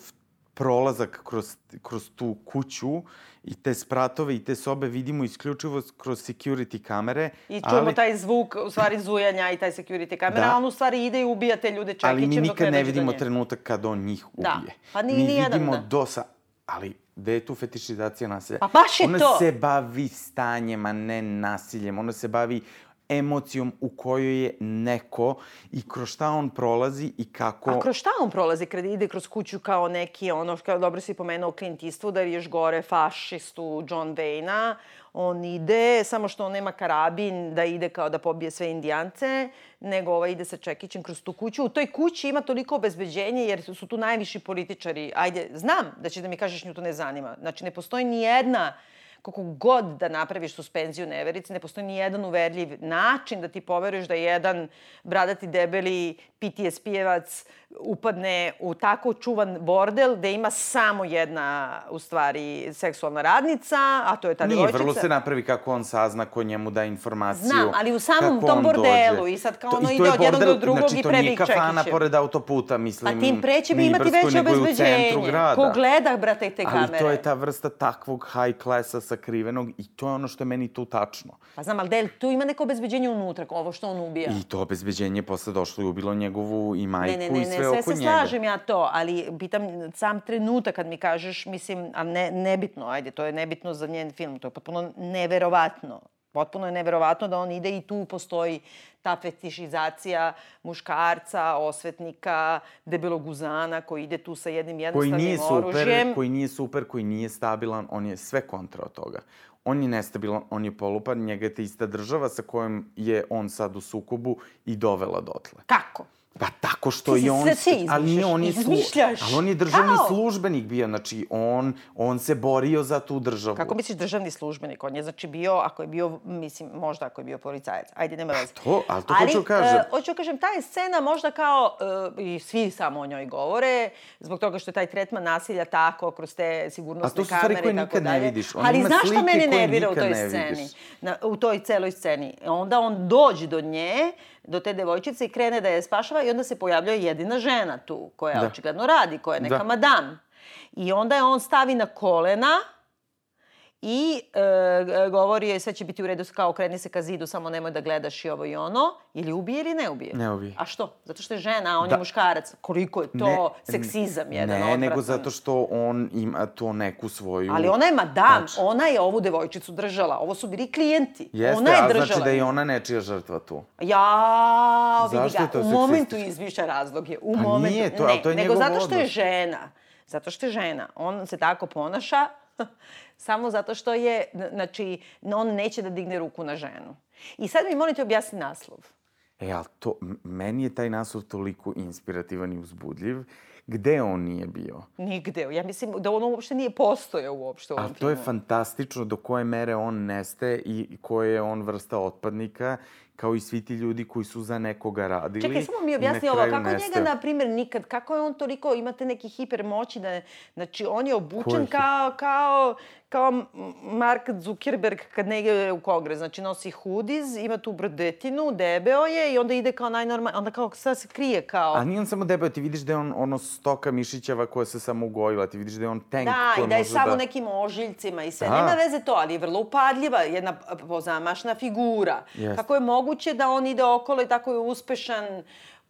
prolazak kroz, kroz tu kuću i te spratove i te sobe vidimo isključivo kroz security kamere. I čujemo ali... taj zvuk, u stvari, zujanja i taj security kamera, da. on u stvari ide i ubija te ljude čekićem Ali mi nikad ne vidimo trenutak kad on njih ubije. Da. Pa ni, mi ni jedan, vidimo da. dosa... Ali gde je tu fetišizacija nasilja? Pa baš je ona to! Ona se bavi stanjem, a ne nasiljem. Ona se bavi emocijom u kojoj je neko i kroz šta on prolazi i kako... A kroz šta on prolazi kada ide kroz kuću kao neki, ono, kao dobro si pomenuo Clint Eastwood, da još gore fašistu John Wayne-a, on ide, samo što on nema karabin da ide kao da pobije sve indijance, nego ovaj ide sa čekićem kroz tu kuću. U toj kući ima toliko obezbeđenje jer su tu najviši političari. Ajde, znam da će da mi kažeš nju to ne zanima. Znači, ne postoji ni jedna koliko god da napraviš suspenziju neverice, ne postoji ni jedan uverljiv način da ti poveruješ da jedan bradati debeli PTSP-evac upadne u tako čuvan bordel gde ima samo jedna, u stvari, seksualna radnica, a to je ta devojčica. Nije, vrlo se napravi kako on sazna ko njemu da informaciju. Znam, ali u samom tom bordelu dođe. i sad kao ono ide od jednog do drugog znači, i prebi čekiće. Znači, to nije kafana pored autoputa, mislim. A tim preće bi imati veće obezbeđenje. Ko gleda, brate, te kamere. Ali to je ta vrsta takvog high klasa sakrivenog i to je ono što je meni tu tačno. Pa znam, ali del, tu ima neko obezbeđenje unutra, ovo što on ubija. I to obezbeđenje posle došlo i ubilo njegovu i majku ne, ne, ne, i sve, sve njega. Sve se slažem ja to, ali pitam sam trenutak kad mi kažeš, mislim, a ne, nebitno, ajde, to je nebitno za njen film, to je potpuno neverovatno. Potpuno je neverovatno da on ide i tu postoji ta fetišizacija muškarca, osvetnika, debelog uzana koji ide tu sa jednim jednostavnim koji nije super, oružjem. Koji nije super, koji nije stabilan, on je sve kontra od toga. On je nestabilan, on je polupan, njega je ta ista država sa kojom je on sad u sukobu i dovela dotle. Kako? Pa tako što i on... sve ti ali nije, on je slu- izmišljaš. Ali on je državni Kao? službenik bio, znači on, on se borio za tu državu. Kako misliš državni službenik? On je znači bio, ako je bio, mislim, možda ako je bio policajac. Ajde, nema veze. to- ali to hoću da kažem. e, hoću da kažem, ta je scena možda kao, e, i svi samo o njoj govore, zbog toga što je taj tretman nasilja tako, kroz te A sigurnosne to su stvari kamere i koje tako nikad ne dalje. vidiš. On Ali ima znaš što mene nervira u toj ne sceni? Na, u toj celoj sceni. Onda on dođe do nje, do te devojčice i krene da je spašava i onda se pojavljuje jedina žena tu, koja Da. očigledno radi, koja je neka Da. madam. I onda je on stavi na kolena i e, govori joj sve će biti u redu, kao kreni se ka zidu, samo nemoj da gledaš i ovo i ono. Ili ubije ili ne ubije? Ne ubije. A što? Zato što je žena, a on Da. je muškarac. Koliko je to seksizam jedan Ne, odvratan. nego zato što on ima to neku svoju... Ali ona je madam, Znači- ona je ovu devojčicu držala. Ovo su bili klijenti. Jeste, ona je a držala. znači da je ona nečija žrtva tu. Ja, vidi Zašto ga, je to u momentu seksistično? izmišlja razloge. U Pa momentu, nije to, ne, ali to je nego zato što je žena. Zato što je žena. On se tako ponaša samo zato što je, znači, on neće da digne ruku na ženu. I sad mi molite objasni naslov. E, ali to, meni je taj naslov toliko inspirativan i uzbudljiv. Gde on nije bio? Nigde. Ja mislim da on uopšte nije postojao uopšte u ovom A to je filmu. fantastično do koje mere on nestaje i koje je on vrsta otpadnika, kao i svi ti ljudi koji su za nekoga radili. Čekaj, samo mi objasni ovo, kako nestaju. njega, na primjer, nikad, kako je on toliko, imate neki hipermoći da, znači, on je obučen Koji? kao, kao, kao Mark Zuckerberg kad ne ide u kongres, znači nosi hudiz, ima tu brodetinu, debeo je i onda ide kao najnormalnije, onda kao sad se krije kao... A nije on samo debel, ti vidiš da je on ono stoka mišićava koja se samo ugojila, ti vidiš da je on tank Da, koji i da je može samo da... nekim ožiljcima i sve. Da. Nema veze to, ali je vrlo upadljiva, jedna pozamašna figura. Jeste. Kako je moguće da on ide okolo i tako je uspešan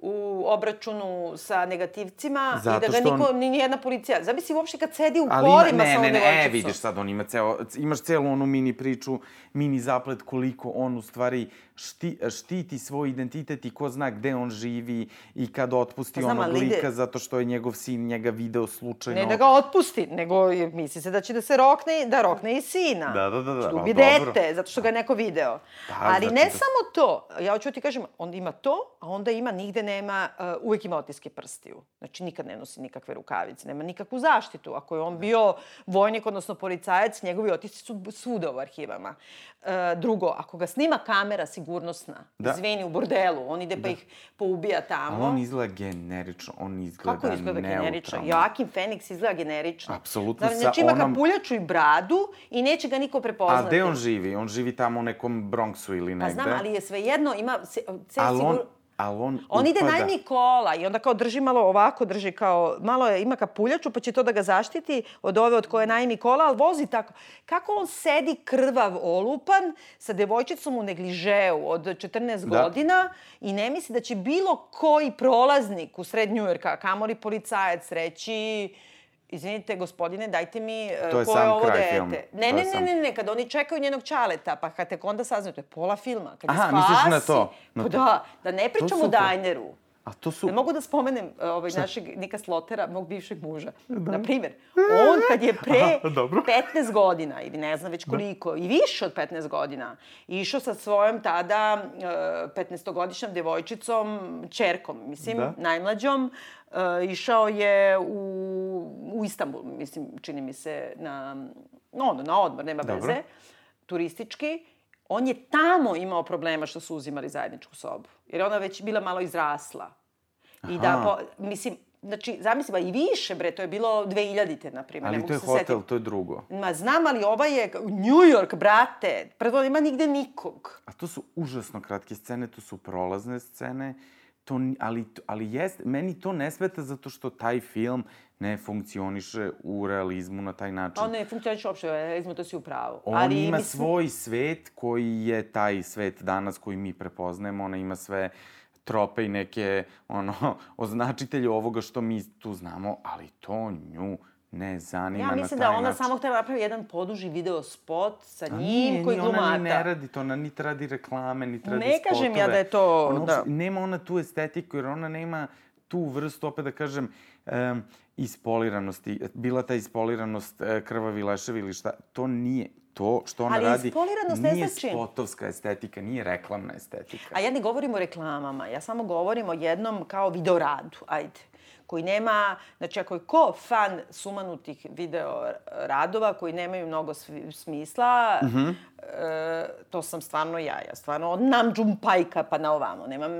u obračunu sa negativcima Zato i da ga što on- niko, ni nijedna policija... Zamisli uopšte kad sedi u Ali ima, kolima ne, sa ovom ne, ne, e, devojčicom. vidiš sad, on ima ceo, imaš celu onu mini priču, mini zaplet koliko on u stvari šti, štiti svoj identitet i ko zna gde on živi i kad otpusti Pa znam, onog ali ide- lika zato što je njegov sin njega video slučajno. Ne da ga otpusti, nego misli se da će da se rokne, da rokne i sina. Da, da, da, da, Što ubije dobro. dete, zato što ga je neko video. Da, Ali znači ne da- samo to, ja hoću ti kažem, on ima to, a onda ima, nigde nema, uh, uvek ima otiske prstiju. Znači, nikad ne nosi nikakve rukavice, nema nikakvu zaštitu. Ako je on bio vojnik, odnosno policajac, njegovi otisci su svuda u arhivama. Uh, drugo, ako ga snima kamera sigurnosna, Da. izvini, u bordelu, on ide pa ih poubija tamo. Ali on izgleda generično, on izgleda Kako izgleda generično? neutralno. Joakim Phoenix izgleda generično. Apsolutno, Znači, znači ima onom- kapuljaču i bradu i neće ga niko prepoznati. A gde on živi? On živi tamo u nekom Bronxu ili Pa negde. znam, ali je svejedno, ima... Se, se, Ali on. Ali on, On ide najmi kola i onda kao drži malo ovako, drži kao, malo je, ima kapuljaču pa će to da ga zaštiti od ove od koje najmi kola, ali vozi tako. Kako on sedi krvav, olupan, sa devojčicom u negližeu od 14 Da. godina i ne misli da će bilo koji prolaznik u sred Njujorka, a kamoli policajac, reći Izvinite, gospodine, dajte mi e, To je ko je ovo dete. filma. Ne, To ne, ne, ne, ne, kad oni čekaju njenog čaleta, pa kad tek onda saznaju, to je pola filma. Kad Aha, spasi, misliš na to, na Pa to. da, da ne pričamo o. Dajneru. A to su... Ne mogu da spomenem uh, ovaj, našeg Nika Slotera, mog bivšeg muža. Na primjer, on kad je pre Aha, dobro. 15 godina, ili ne znam već koliko, i više od 15 godina, išao sa svojom tada uh, 15-godišnjom devojčicom, čerkom, mislim, Da. najmlađom, uh, išao je u, u Istanbul, mislim, čini mi se, na, no, ono, na odmor, nema Dobro. veze, turistički. On je tamo imao problema što su uzimali zajedničku sobu. Jer je ona već bila malo izrasla. I da, Aha. po, mislim, znači, zamisli, ba, i više, bre, to je bilo 2000-te, na primjer. ne Ali mogu to je hotel, setim. to je drugo. Ma znam, ali ova je New York, brate. Prvo, nema nigde nikog. A to su užasno kratke scene, to su prolazne scene, to, ali, ali jest, meni to ne smeta zato što taj film ne funkcioniše u realizmu na taj način. On ne funkcioniš uopšte, recimo, to si u pravu. On ali, ima mislim, svoj svet koji je taj svet danas koji mi prepoznajemo. Ona ima sve trope i neke ono, označitelje ovoga što mi tu znamo, ali to nju ne zanima Ja mislim da ona način. samo htela napravi jedan poduži video spot sa A njim nije, koji nije, Ona ni ne glumata. radi to, ona niti radi reklame, niti radi Ne kažem ja spotove. da je to- Ona, da. Nema ona tu estetiku, jer ona nema tu vrstu, opet da kažem, um, ispoliranosti. Bila ta ispoliranost, e, krvavi leševi ili šta, to nije. To što ona Ali radi nije znači- spotovska estetika, nije reklamna estetika. A ja ne govorim o reklamama, ja samo govorim o jednom kao videoradu, ajde koji nema, znači ako je ko fan sumanutih video radova koji nemaju mnogo smisla, mm -hmm. e, to sam stvarno ja. Ja stvarno od Namjoon Pajka pa na ovamo, nemam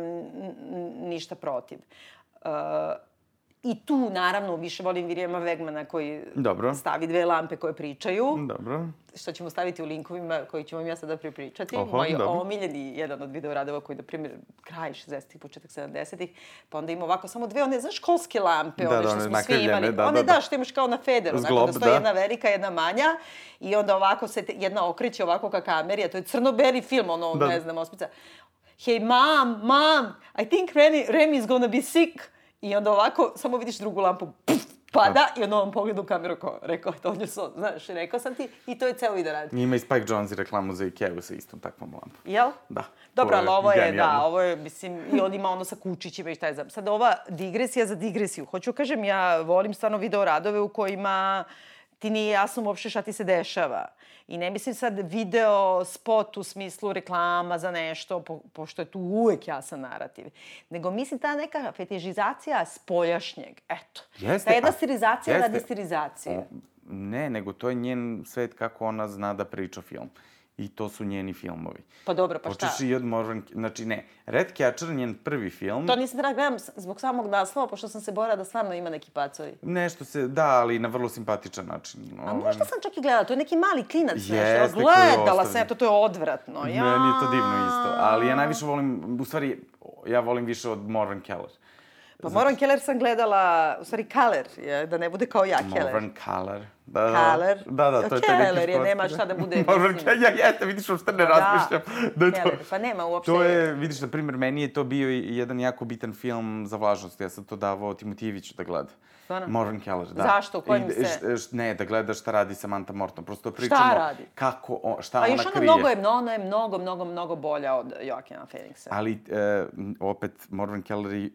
ništa protiv. E, I tu, naravno, više volim Virijema Vegmana koji Dobro. stavi dve lampe koje pričaju Dobro. što ćemo staviti u linkovima koji ću vam ja sada prepričati. Oho, Moj dobro. omiljeni jedan od videoradova koji, na primjer, kraj 60-ih, početak 70-ih, pa onda ima ovako samo dve one, znaš, školske lampe, Da, one da, što one smo svi imali. da, one, da, da. što imaš kao na federu, onako Zglob, da stoji da. jedna velika, jedna manja i onda ovako se te, jedna okreće ovako ka kameri, a to je crno-beli film, ono, Da. ne znam, osmica. Hey, mom, mom, I think Remy, Remy is gonna be sick. I onda ovako, samo vidiš drugu lampu, puf, pada i onda on pogleda u kameru kao, rekao je to so, znaš, rekao sam ti i to je ceo video rad. Ima i Spike Jonze reklamu za Ikea sa istom takvom lampom. Jel? Da. Dobro, ali ovo je, genijalno. da, ovo je, mislim, i on ima ono sa kučićima i šta je znam. Sad ova digresija za digresiju. Hoću kažem, ja volim stvarno video radove u kojima ti nije jasno uopšte šta ti se dešava. I ne mislim sad video spot u smislu reklama za nešto, po, pošto je tu uvek jasan narativ. Nego mislim ta neka fetižizacija spoljašnjeg. Eto. Jeste, ta jedna a- stilizacija jeste. radi stilizacije. Ne, nego to je njen svet kako ona zna da priča film. I to su njeni filmovi. Pa dobro, pa šta? Počeš i od Morgan... Znači, ne, Red Catcher, njen prvi film... To nisam treba gledam s- zbog samog naslova, pošto sam se borila da stvarno ima neki pacovi. Nešto se, da, ali na vrlo simpatičan način. A Ovaj, možda sam čak i gledala, to je neki mali klinac. Jeste, koji Gledala sam, eto, to je odvratno. Ja. Meni je to divno isto. Ali ja najviše volim, u stvari, ja volim više od Morvan Keller. Pa Moran Keller sam gledala, u stvari Kaller, je, da ne bude kao ja, Keller. Morvan Keller. Da, da, Keller. Da, da, to je taj neki Keller je, nema šta da bude, mislim. Keller, ja, jeste, vidiš, uopšte ne Pa da. razmišljam. Da je to... Keller, pa nema uopšte. To je, vidiš, na primjer, meni je to bio jedan jako bitan film za vlažnost. Ja sam to davao Timotijeviću da gleda. Stvarno? Morvan Keller, da. Zašto? U kojem I, se- š- š- ne, da gledaš šta radi Samantha Morton. Prosto pričamo radi? kako, o, šta A ona još ona krije. mnogo je, ona je mnogo, mnogo, mnogo bolja od Joaquina Phoenixa. Ali, e, opet, Morvan Keller je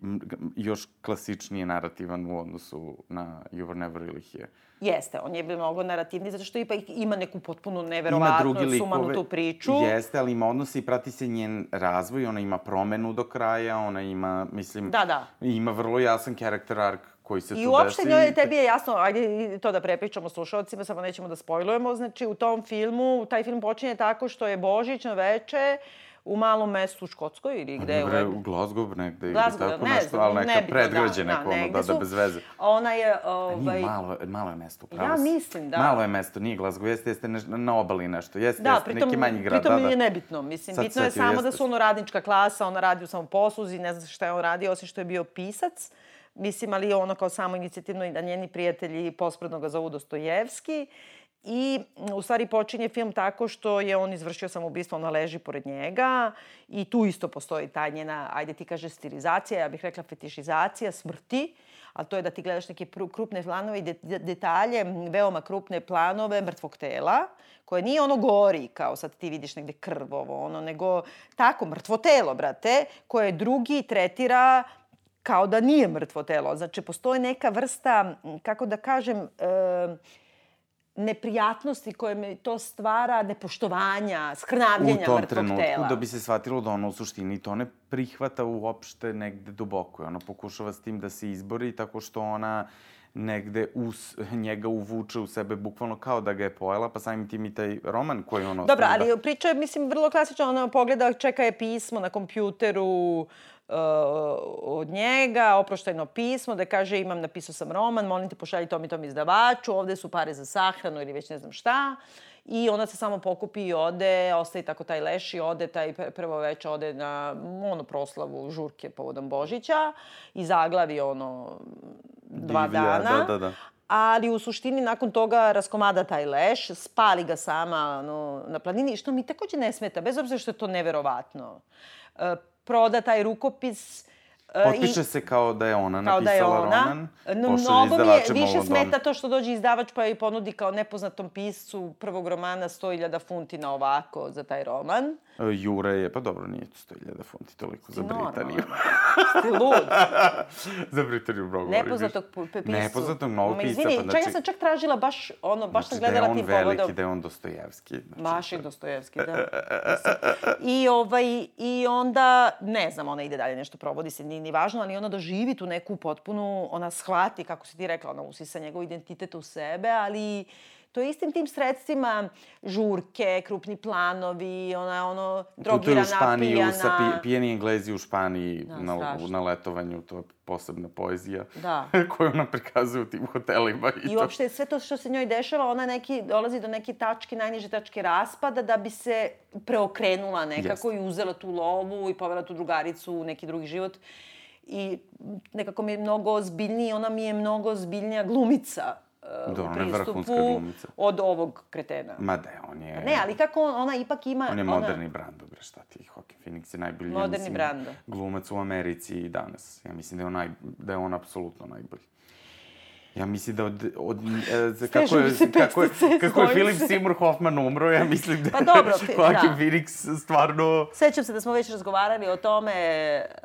još klasičnije narativan u odnosu na You Were Never Really Here. Jeste, on je mnogo narativni, zato što ipak ima neku potpuno neverovatnu, sumanutu priču. Jeste, ali ima odnos i prati se njen razvoj, ona ima promenu do kraja, ona ima, mislim... Da, da. Ima vrlo jasan character arc koji se I tu uopšte desi. njoj, tebi je jasno, ajde to da prepričamo slušalcima, samo nećemo da spojlujemo, znači u tom filmu, taj film počinje tako što je Božićno veče u malom mestu u Škotskoj ili gde je Bre, u Glasgow negde Glasgow, ili tako ne nešto, ali neka nebitno, predgrađe da, neko, da, ono, da, da, bez veze. Ona je, ovaj... Nije malo, malo je mesto, upravo Ja mislim, da. Malo je mesto, nije Glasgow, jeste, jeste neš, na obali nešto, jeste, Da, jeste pritom, neki manji grad, pritom da, da. je nebitno. Mislim, Sad bitno je samo da jeste. su ono radnička klasa, ona radi u samoposluzi, ne znam šta je on radio, osim što je bio pisac. Mislim, ali ono kao samo inicijativno i da njeni prijatelji pospredno ga zovu Dostojevski. I m, u stvari počinje film tako što je on izvršio samoubistvo, ona leži pored njega i tu isto postoji ta njena, ajde ti kaže stilizacija, ja bih rekla fetišizacija smrti, ali to je da ti gledaš neke krupne planove i de- de- detalje, veoma krupne planove mrtvog tela, koje nije ono gori, kao sad ti vidiš negde krv ovo, ono, nego tako, mrtvo telo, brate, koje drugi tretira kao da nije mrtvo telo. Znači, postoji neka vrsta, kako da kažem, e, neprijatnosti koje mi to stvara, nepoštovanja, skrnavljenja u tom mrtvog trenutku tela. da bi se shvatilo da ona u suštini to ne prihvata uopšte negde duboko. Ona pokušava s tim da se izbori tako što ona negde us, njega uvuče u sebe bukvalno kao da ga je pojela, pa samim tim i taj roman koji on Dobro, ali priča je, mislim, vrlo klasična. Ona pogleda, čeka je pismo na kompjuteru uh, od njega, oproštajno pismo, da kaže imam, napisao sam roman, molim te pošalji tom i tom izdavaču, ovde su pare za sahranu ili već ne znam šta. I ona se samo pokupi i ode, ostaje tako taj leš i ode, taj pr- prvo veče ode na ono proslavu žurke povodom Božića i zaglavi ono dva Divlja, dana. da, da, da. Ali u suštini nakon toga raskomada taj leš, spali ga sama no, na planini, što mi takođe ne smeta, bez obzira što je to neverovatno. E, proda taj rukopis e, Potpiše se kao da je ona kao da je napisala ona. roman. Mnogo mi je, više Londonu. smeta to što dođe izdavač pa i ponudi kao nepoznatom piscu prvog romana 100.000 funti na ovako za taj roman. E, Jure je, pa dobro, nije to 100.000 funti toliko za. Britaniju. Ste lud. za Britaniju mnogo Nepoznatog pisu. Nepoznatog mnogo Ma, pisa. Izvini, pa, znači, ja sam čak tražila baš, ono, baš znači, sam gledala tim da je on povodom. veliki, da je on Dostojevski. Znači, Maši Dostojevski, da. I, ovaj, I onda, ne znam, ona ide dalje, nešto provodi se, nije ni važno, ali ona doživi tu neku potpunu, ona shvati, kako si ti rekla, ona usisa njegov identitet u sebe, ali to je istim tim sredstvima žurke, krupni planovi, ona ono u drogirana, Španiju pijana. sa pi, pijeni englezi u Španiji Da, na, strašno. na letovanju, to je posebna poezija Da. koju ona prikazuje u tim hotelima. I, I to. uopšte sve to što se njoj dešava, ona neki, dolazi do neke tačke, najniže tačke raspada da bi se preokrenula nekako Jeste. i uzela tu lovu i povela tu drugaricu u neki drugi život. I nekako mi je mnogo ozbiljniji, ona mi je mnogo ozbiljnija glumica uh, Da, u ona je pristupu glumica. od ovog kretena. Ma da, on je... Ne, ali kako on, ona ipak ima... On je ona, moderni Brando, bre, šta ti, Joaquin Phoenix je najbolji, ja Moderni mislim, Brando. glumac u Americi i danas. Ja mislim da je on, naj, da je on apsolutno najbolji. Ja mislim da od, od, e, za- kako, je, se kako, je, kako je Philip se. Seymour Hoffman umro, ja mislim da Pa dobro, fi- Joaquin da. Phoenix stvarno... Sećam se da smo već razgovarali o tome,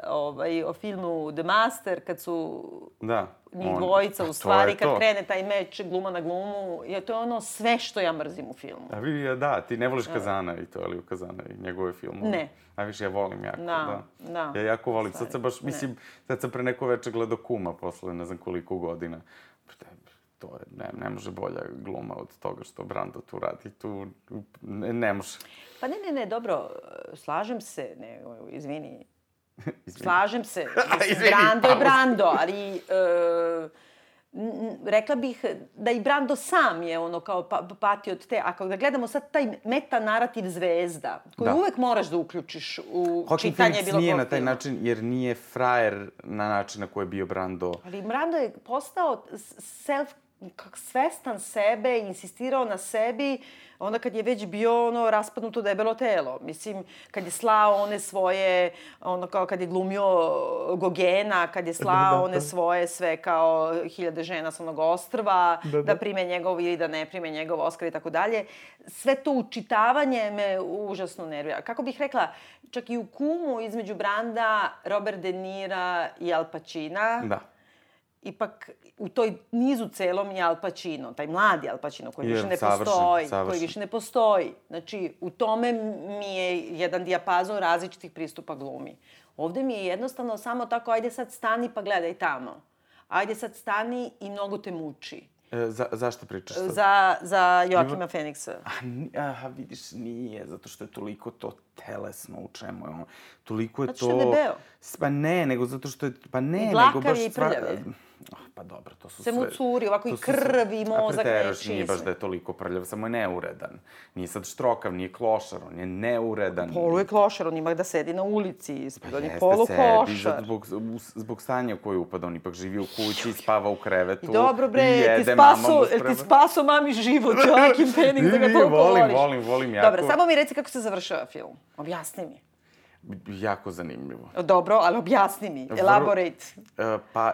ovaj, o filmu The Master, kad su Da. Njih on- dvojica Pa u stvari, kad to. krene taj meč gluma na glumu, je to je ono sve što ja mrzim u filmu. A vi, da, ti ne voliš Kazana i to, ali u Kazana i njegove filmove. Ne. A više, ja volim jako, Da, da. da. Ja jako volim. Sad Stvari, sam baš, ne. mislim, sad sam pre neko veče gledao Kuma posle ne znam koliko godina. To je, ne, ne može bolja gluma od toga što Brando tu radi. Tu ne, ne može. Pa ne, ne, ne, dobro, slažem se, ne, Izvini. slažem se. Mislim, Brando je. Brando, ali e, rekla bih da i Brando sam je ono kao pa, patio od te, ako da gledamo sad taj meta narativ zvezda, koji Da. uvek moraš da uključiš u Joaquin čitanje Phoenix bilo nije na taj način, jer nije frajer na način na koji je bio Brando. Ali Brando je postao self kak svestan sebe, insistirao na sebi, onda kad je već bio ono raspadnuto debelo telo. Mislim, kad je slao one svoje, ono kao kad je glumio Gogena, kad je slao da, one da. svoje sve kao hiljade žena sa onog ostrva, Da, da, da. prime njegov ili da ne prime njegov Oskar i tako dalje. Sve to učitavanje me užasno nervira. Kako bih rekla, čak i u kumu između Branda, Robert De Nira i Al Pacina, Da. Ipak u toj nizu celom je Al Pacino, taj mladi Al Pacino koji Je, više ne savršen, postoji, koji savršen. više ne postoji. Znači, u tome mi je jedan dijapazon različitih pristupa glumi. Ovde mi je jednostavno samo tako, ajde sad stani pa gledaj tamo. Ajde sad stani i mnogo te muči. E, za, zašto pričaš sad? Za, za Joakima Feniksa. A, aha, vidiš, nije, zato što je toliko to telesno u čemu je on. Toliko je Zato to... što je debeo. Pa ne, nego zato što je... Pa ne, Dlakav nego baš... je i stva- prljav je. Pa dobro, to su Se sve... mu curi, ovako i krv i mozak nečiji, nije baš sve. da je toliko prljav, samo je neuredan. Nije sad štrokav, nije klošar, on je neuredan. Polu je klošar, on ima da sedi na ulici ispred, on je polu sebi, klošar. zbog, zbog stanja koje upada, on ipak živi u kući, spava u krevetu, I dobro bre, i ti jede, mu spaso, ti spaso mami život, Joakim Phoenix, da ga toliko volim, voliš. volim, volim jako. Dobro, samo mi reci kako se završava film. Objasni mi. Jako zanimljivo. Dobro, ali objasni mi. Elaborate. E, pa,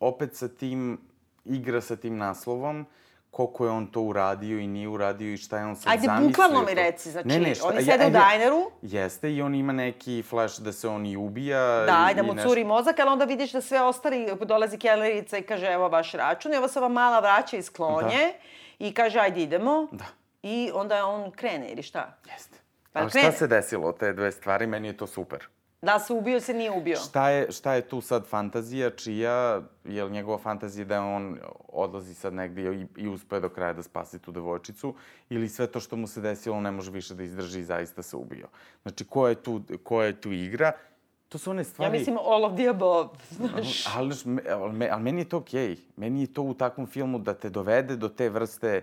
opet sa tim, igra sa tim naslovom, koliko je on to uradio i nije uradio i šta je on sad Ajde, zamislio. bukvalno mi reci, znači, ne, ne, šta, oni sede u ajde, dajneru. Jeste, i on ima neki flash da se on i ubija. Da, i, i da mu nešto. curi mozak, ali onda vidiš da sve ostali, dolazi kelerica i kaže evo vaš račun i ova se ova mala vraća iz klonje i kaže ajde idemo. Da. I onda on krene ili šta? Jeste. Pa Ali krene. šta se desilo te dve stvari, meni je to super. Da se ubio se nije ubio? Šta je, šta je tu sad fantazija, čija, je li njegova fantazija da on odlazi sad negdje i, i uspe do kraja da spasi tu devojčicu, ili sve to što mu se desilo on ne može više da izdrži i zaista se ubio. Znači, ko je tu, ko je tu igra? To su one Ja stvari... mislim all of the above, znaš. Ali, ali, me- ali meni je to okej. Meni je to u takvom filmu da te dovede do te vrste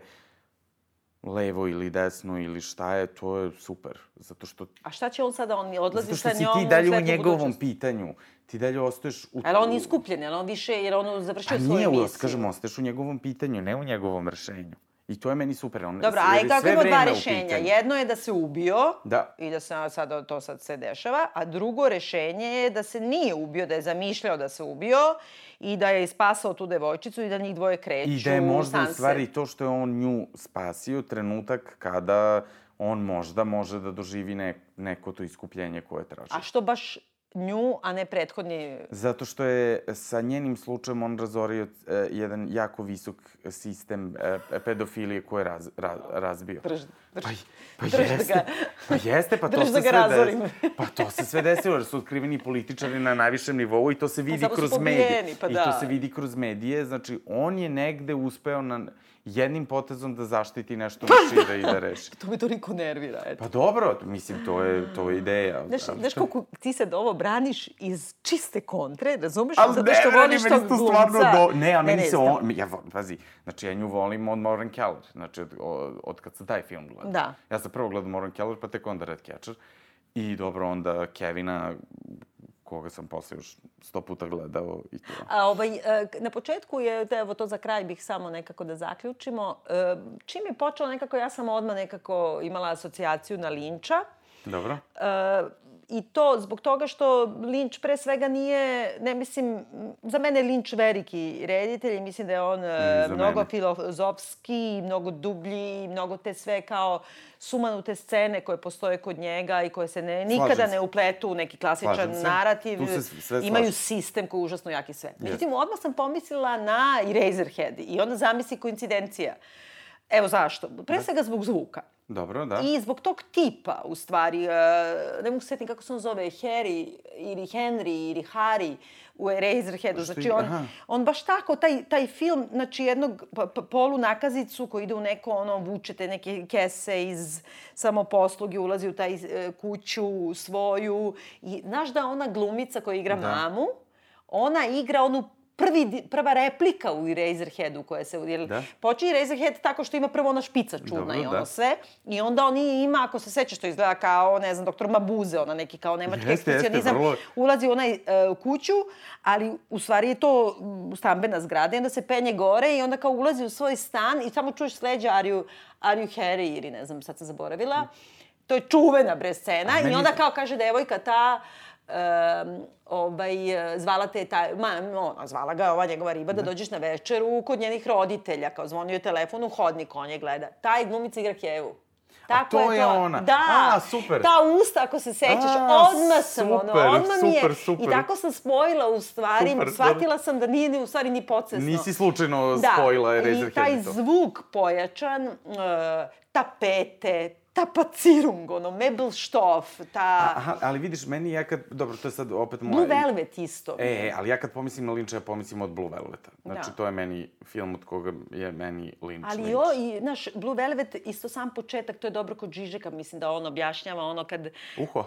levo ili desno ili šta je, to je super. Zato što, A šta će on sada? On odlazi zato što sa si njom ti dalje u njegovom budućnost. pitanju. Ti dalje ostaješ u... A je li on iskupljen? Je li on više, jer on završio svoju nije, misiju? u, kažem, ostaješ u njegovom pitanju, ne u njegovom rešenju. I to je meni super. On, Dobro, jer a je i kako sve ima dva rešenja? Jedno je da se ubio Da. i da se sad, to sad se dešava, a drugo rešenje je da se nije ubio, da je zamišljao da se ubio i da je spasao tu devojčicu i da njih dvoje kreću I da je možda u stvari to što je on nju spasio trenutak kada on možda može da doživi ne, neko to iskupljenje koje traži. A što baš nju, a ne prethodni... Zato što je sa njenim slučajem on razorio e, jedan jako visok sistem e, pedofilije koje je raz, raz, razbio. Drž, drž, pa, pa drž jeste, da ga, pa jeste, pa to drž se da sve razorim. desilo. Pa to se sve desilo, jer su otkriveni političari na najvišem nivou i to se vidi samo su kroz pobijeni, medije. pa I da. to se vidi kroz medije. Znači, on je negde uspeo na jednim potezom da zaštiti nešto šire i da reši. To me toliko nervira, eto. Pa dobro, mislim, to je, to je ideja. Znaš, znaš koliko ti sad ovo braniš iz čiste kontre, razumeš? Ali Zato ne, što ne, voliš meni tog glumca. stvarno do... Ne, a meni se on... Ja, pazi, znači ja nju volim od Moran Keller. Znači, od, od, od kad sam taj film gledao. Da. Ja sam prvo gledao Moran Keller, pa tek onda Red Catcher. I dobro, onda Kevina, koga sam posle još sto puta gledao i to. A, ovaj, e, na početku je, evo to za kraj bih samo nekako da zaključimo, e, čim je počelo nekako, ja sam odmah nekako imala asocijaciju na Linča. Dobro. E, I to zbog toga što Linč pre svega nije, ne mislim, za mene je Linč veliki reditelj i mislim da je on za mnogo mene. filozofski, mnogo dublji, mnogo te sve kao sumanute scene koje postoje kod njega i koje se ne, nikada ne upletu u neki klasičan narativ. Imaju slažem. sistem koji je užasno jak i sve. Međutim, odmah sam pomislila na Eraserhead i onda zamisli koincidencija. Evo zašto. Pre svega zbog zvuka. Dobro, da. I zbog tog tipa, u stvari, e, ne mogu se setiti kako se on zove, Harry ili Henry ili Harry u Eraserheadu. Što Znači, on, aha. on baš tako, taj, taj film, znači jednog polu nakazicu koji ide u neko, ono, vučete neke kese iz samoposluge, ulazi u taj e, kuću svoju. I znaš da ona glumica koja igra Da. mamu, ona igra onu prvi, prva replika u Eraserheadu koja se... Jer Da. Počinje Razorhead tako što ima prvo ona špica čudna Dobro, i ono da. sve. I onda on i ima, ako se sećaš, to izgleda kao, ne znam, doktor Mabuze, ona neki kao nemački ekspresionizam. vrlo- Ulazi u onaj e, kuću, ali u stvari je to mm, stambena zgrada i onda se penje gore i onda kao ulazi u svoj stan i samo čuješ s leđa Are you, are you Harry ili ne znam, sad sam zaboravila. To je čuvena bre scena i onda kao kaže devojka ta um, ovaj, zvala te taj, ma, ona, zvala ga ova njegova riba da dođeš na večeru kod njenih roditelja, kao zvonio je telefon u hodnik, on je gleda. Taj glumica igra Kevu. Tako to je ona. Da. A, super. Ta usta, ako se sećaš, A, odmah sam, ono, super, odmah mi je. super, super. I tako sam spojila u stvari, Super, shvatila sam da nije ni u stvari ni podsvesno. Nisi slučajno da. spojila i Razorhead taj i to. zvuk pojačan, uh, tapete, tapacirung, ono, Mebelstoff, ta... Aha, ali vidiš, meni ja kad... Dobro, to je sad opet moja... Blue Velvet isto. E, e, ali ja kad pomislim na Linča, ja pomislim od Blue Velveta. Znači, Da. to je meni film od koga je meni Linč. Ali Linč. o, i, znaš, Blue Velvet, isto sam početak, to je dobro kod Žižeka, mislim da on objašnjava ono kad... Uho.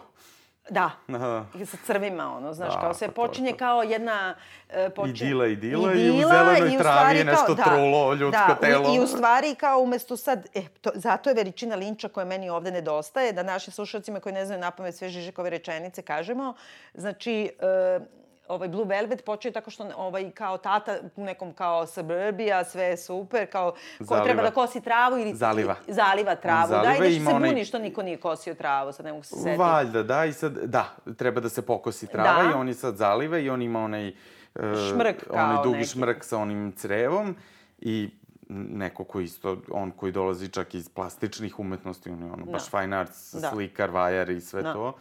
Da, Aha. i sa crvima, ono, znaš, Da, kao sve pa to počinje to. kao jedna... E, počinje... Idila, idila i u zelenoj i u travi je nešto kao- trulo ljudsko da, telo. I, I u stvari kao umesto sad, e, to, zato je veličina linča koja meni ovde nedostaje, da našim slušalcima koji ne znaju napamet sve Žižekove rečenice kažemo. Znači, e, ovaj Blue Velvet počeo tako što ovaj kao tata u nekom kao suburbia, sve je super, kao ko Zaliva. treba da kosi travu ili Zaliva. zaliva travu. Zaliva Daj i da se onaj- buni što niko nije kosio travu, sad ne mogu se setiti. Valjda, da, i sad, da, treba da se pokosi trava Da. i on je sad zaliva i on ima onaj... Uh, Šmrk kao Onaj dugi neki. šmrk sa onim crevom i neko ko isto, on koji dolazi čak iz plastičnih umetnosti, on je ono baš Da. fine arts, Da. slikar, vajar i sve Da. to.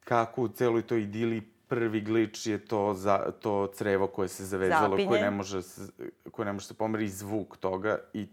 Kako u celoj toj idili prvi glič je to, za, to crevo koje se zavezalo, Zapinje. koje ne može, se- koje ne može se pomeri i zvuk toga i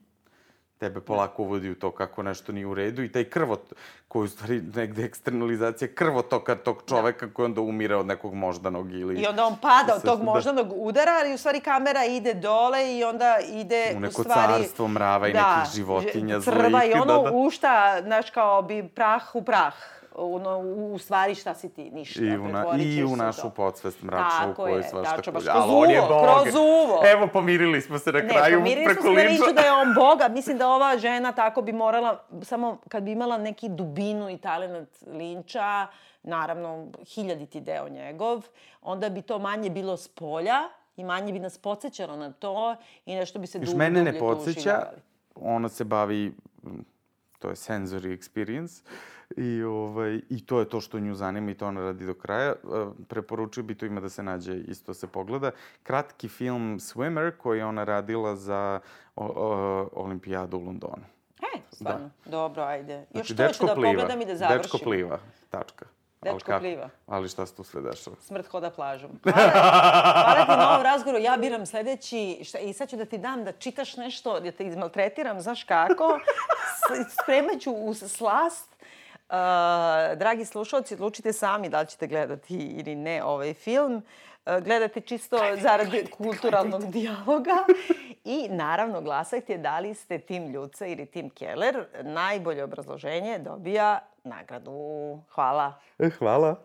tebe polako uvodi u to kako nešto nije u redu i taj krvot, koji je u stvari negde eksternalizacija krvotoka tog čoveka koji onda umire od nekog moždanog ili... I onda on pada od tog Da. moždanog udara, ali u stvari kamera ide dole i onda ide U neko stvari... carstvo mrava i nekih životinja Crva zlih, i ono da, da. u šta, znaš, kao bi prah u prah. Ono, u, stvari šta si ti, ništa. I u, na, i u se našu to. podsvest mračnu u kojoj je, svašta tačno, baš kolja. kroz Ali on je Bog. kroz uvo. Evo, pomirili smo se na Ne, kraju pomirili smo preko se na linča. da je on boga. Mislim da ova žena tako bi morala, samo kad bi imala neki dubinu i talent linča, naravno, hiljaditi deo njegov, onda bi to manje bilo s polja i manje bi nas podsjećalo na to i nešto bi se dublje, mene ne podsjeća, ona se bavi, to je sensory experience, i, ovaj, i to je to što nju zanima i to ona radi do kraja. E, Preporučio bi to ima da se nađe, isto se pogleda. Kratki film Swimmer koji je ona radila za o, o, olimpijadu u Londonu. E, stvarno. Dobro, ajde. Još Znači, to ću da pliva. pogledam i da završim. Dečko pliva, tačka. Dečko kako? pliva. Ali šta se tu sve dešava? Smrt hoda plažom. Hvala, hvala ti na ovom razgovoru. Ja biram sledeći šta, i sad ću da ti dam da čitaš nešto, da te izmaltretiram, znaš kako. S- Spremat ću uz slast. Uh, dragi slušalci, odlučite sami da li ćete gledati ili ne ovaj film. Uh, gledate čisto zarad kulturalnog dijaloga. I naravno glasajte da li ste Tim Ljuca ili Tim Keller. Najbolje obrazloženje dobija nagradu. Hvala. E, hvala.